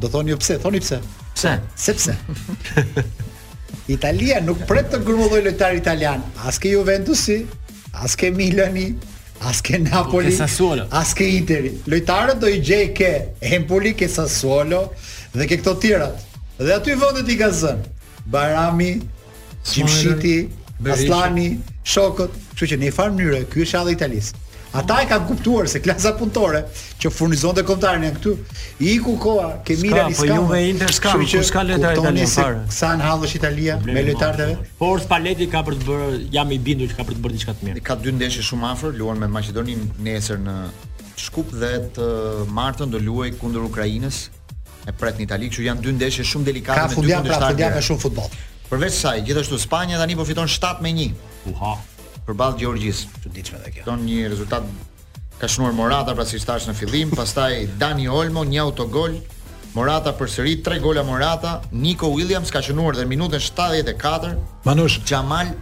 Do thoni ju pse? Thoni pse? Pse? Sepse. Italia nuk pret të grumbullojë lojtarë italianë, as ke Juventusi, as ke Milani, as ke Napoli, as ke Interi. Lojtarët do i gjej ke Empoli, ke Sassuolo dhe ke këto tjerat. Dhe aty vendet i ka zënë Bajrami, Gjimshiti, Aslani, shokët, kështu që në një farë mënyre kjo është edhe e Italisë. Ata e kanë kuptuar se klasa punëtore që furnizonte kombëtaren janë këtu. Iku koha, ke Milani s'ka. Po Juve Inter s'ka, ku s'ka lojtarë Italia fare. Sa në hall është Italia me lojtarët? Por Spalletti ka për të bërë, jam i bindur që ka për të bërë diçka të mirë. Ka dy ndeshje shumë afër, luan me Maqedoninë nesër në Shkup dhe të martën do luaj kundër Ukrainës. E pret në Itali, që janë dy ndeshje shumë delikate me dy kundërshtarë. Ka fundjavë, pra me shumë futboll. Përveç saj, gjithashtu Spanja tani po fiton 7 me 1. Uha. Përballë Gjeorgjisë. Çuditshme edhe kjo. Dom një rezultat ka shënuar Morata pra siç thashë në fillim, pastaj Dani Olmo një autogol, Morata përsëri 3 gola Morata, Nico Williams ka shënuar dhe në minutën 74. Manush Jamal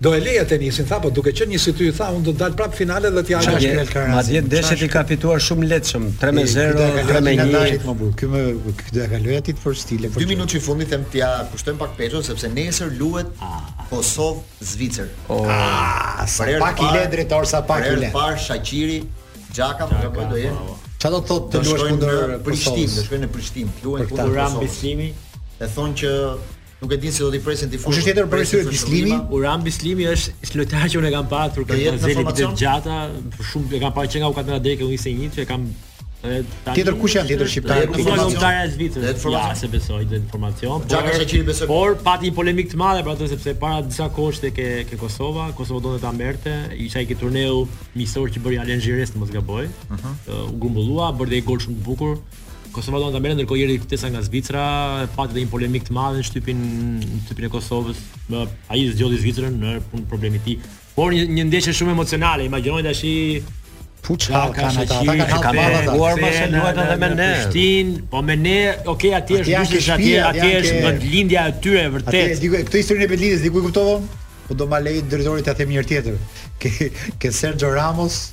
Do e leja tenisin tha po duke qenë një si ti i tha unë do të dal prap finale dhe t'ia Madje madje ndeshjet i ka fituar shumë lehtëshëm, tre me zero, tre me një. Ky më ky do ia kalojë atij për stil e për. Dyminutëshin e fundit them t'ia kushtojmë pak Peços sepse nesër luhet Kosovë Zvicër. Aah sa pak i le drejtor sa pak i le. Për par Shaqiri Xhaka mos gaboj do jenë. Çfarë do të thotë të luash kundër Prishtinë, do shkojnë në Prishtinë, luajnë kundër Kosovës. Për këtë Uran Bislimi e thonë që Nuk e din si do t'i presin tifozët. Kush është tjetër për ty Bislimi? Uran Bislimi është është lojtar që unë e kam parë te Bazeli të gjata, shumë e kam parë që nga U katra deri U njëzet e një që e kam Tjetër kush janë tjetër shqiptarë? Kush janë lojtarë e Zvicrës? Dhe informacion s'e besoj dhe informacion. Por Xhaka Shaqiri besoj. Por pati një polemikë të madhe për atë sepse para disa kohësh tek ke, ke Kosova, Kosova donte ta merrte, ishte ai ke turneu miqësor që bëri Alen Zhires në mos gaboj. Ëh. Uh -huh. uh, u grumbullua, bëri një gol shumë të bukur. Kosova do ta merrte ndërkohë i erdhi ftesa nga Zvicra, pati dhe një polemikë të madhe në shtypin në shtypin e Kosovës. Po ai zgjodhi Zvicrën në punë problemi i tij. Por një, një ndeshje shumë emocionale, imagjinoni tash i Puç ka ka në ta, ta ka ka marrë ata. Po kanë luajtur edhe me ne. Shtin, po me ne, okay, aty është gjyshi aty, aty është vendlindja e tyre e vërtetë. Aty këtë historinë e vendlindjes diku e kuptova. Po do ma lejë drejtori ta them një herë tjetër. Ke ke Sergio Ramos,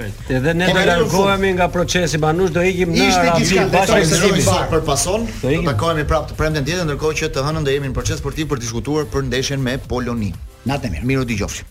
Edhe ne po, do largohemi nga procesi Manush do ikim në Arabi bashkë me Zimin. Sa për pasojë, do të takohemi prapë të premten tjetër, ndërkohë që të hënën do jemi në proces sportiv për të diskutuar për ndeshjen me Poloninë. Natën e mirë. Mirudëgjofshim.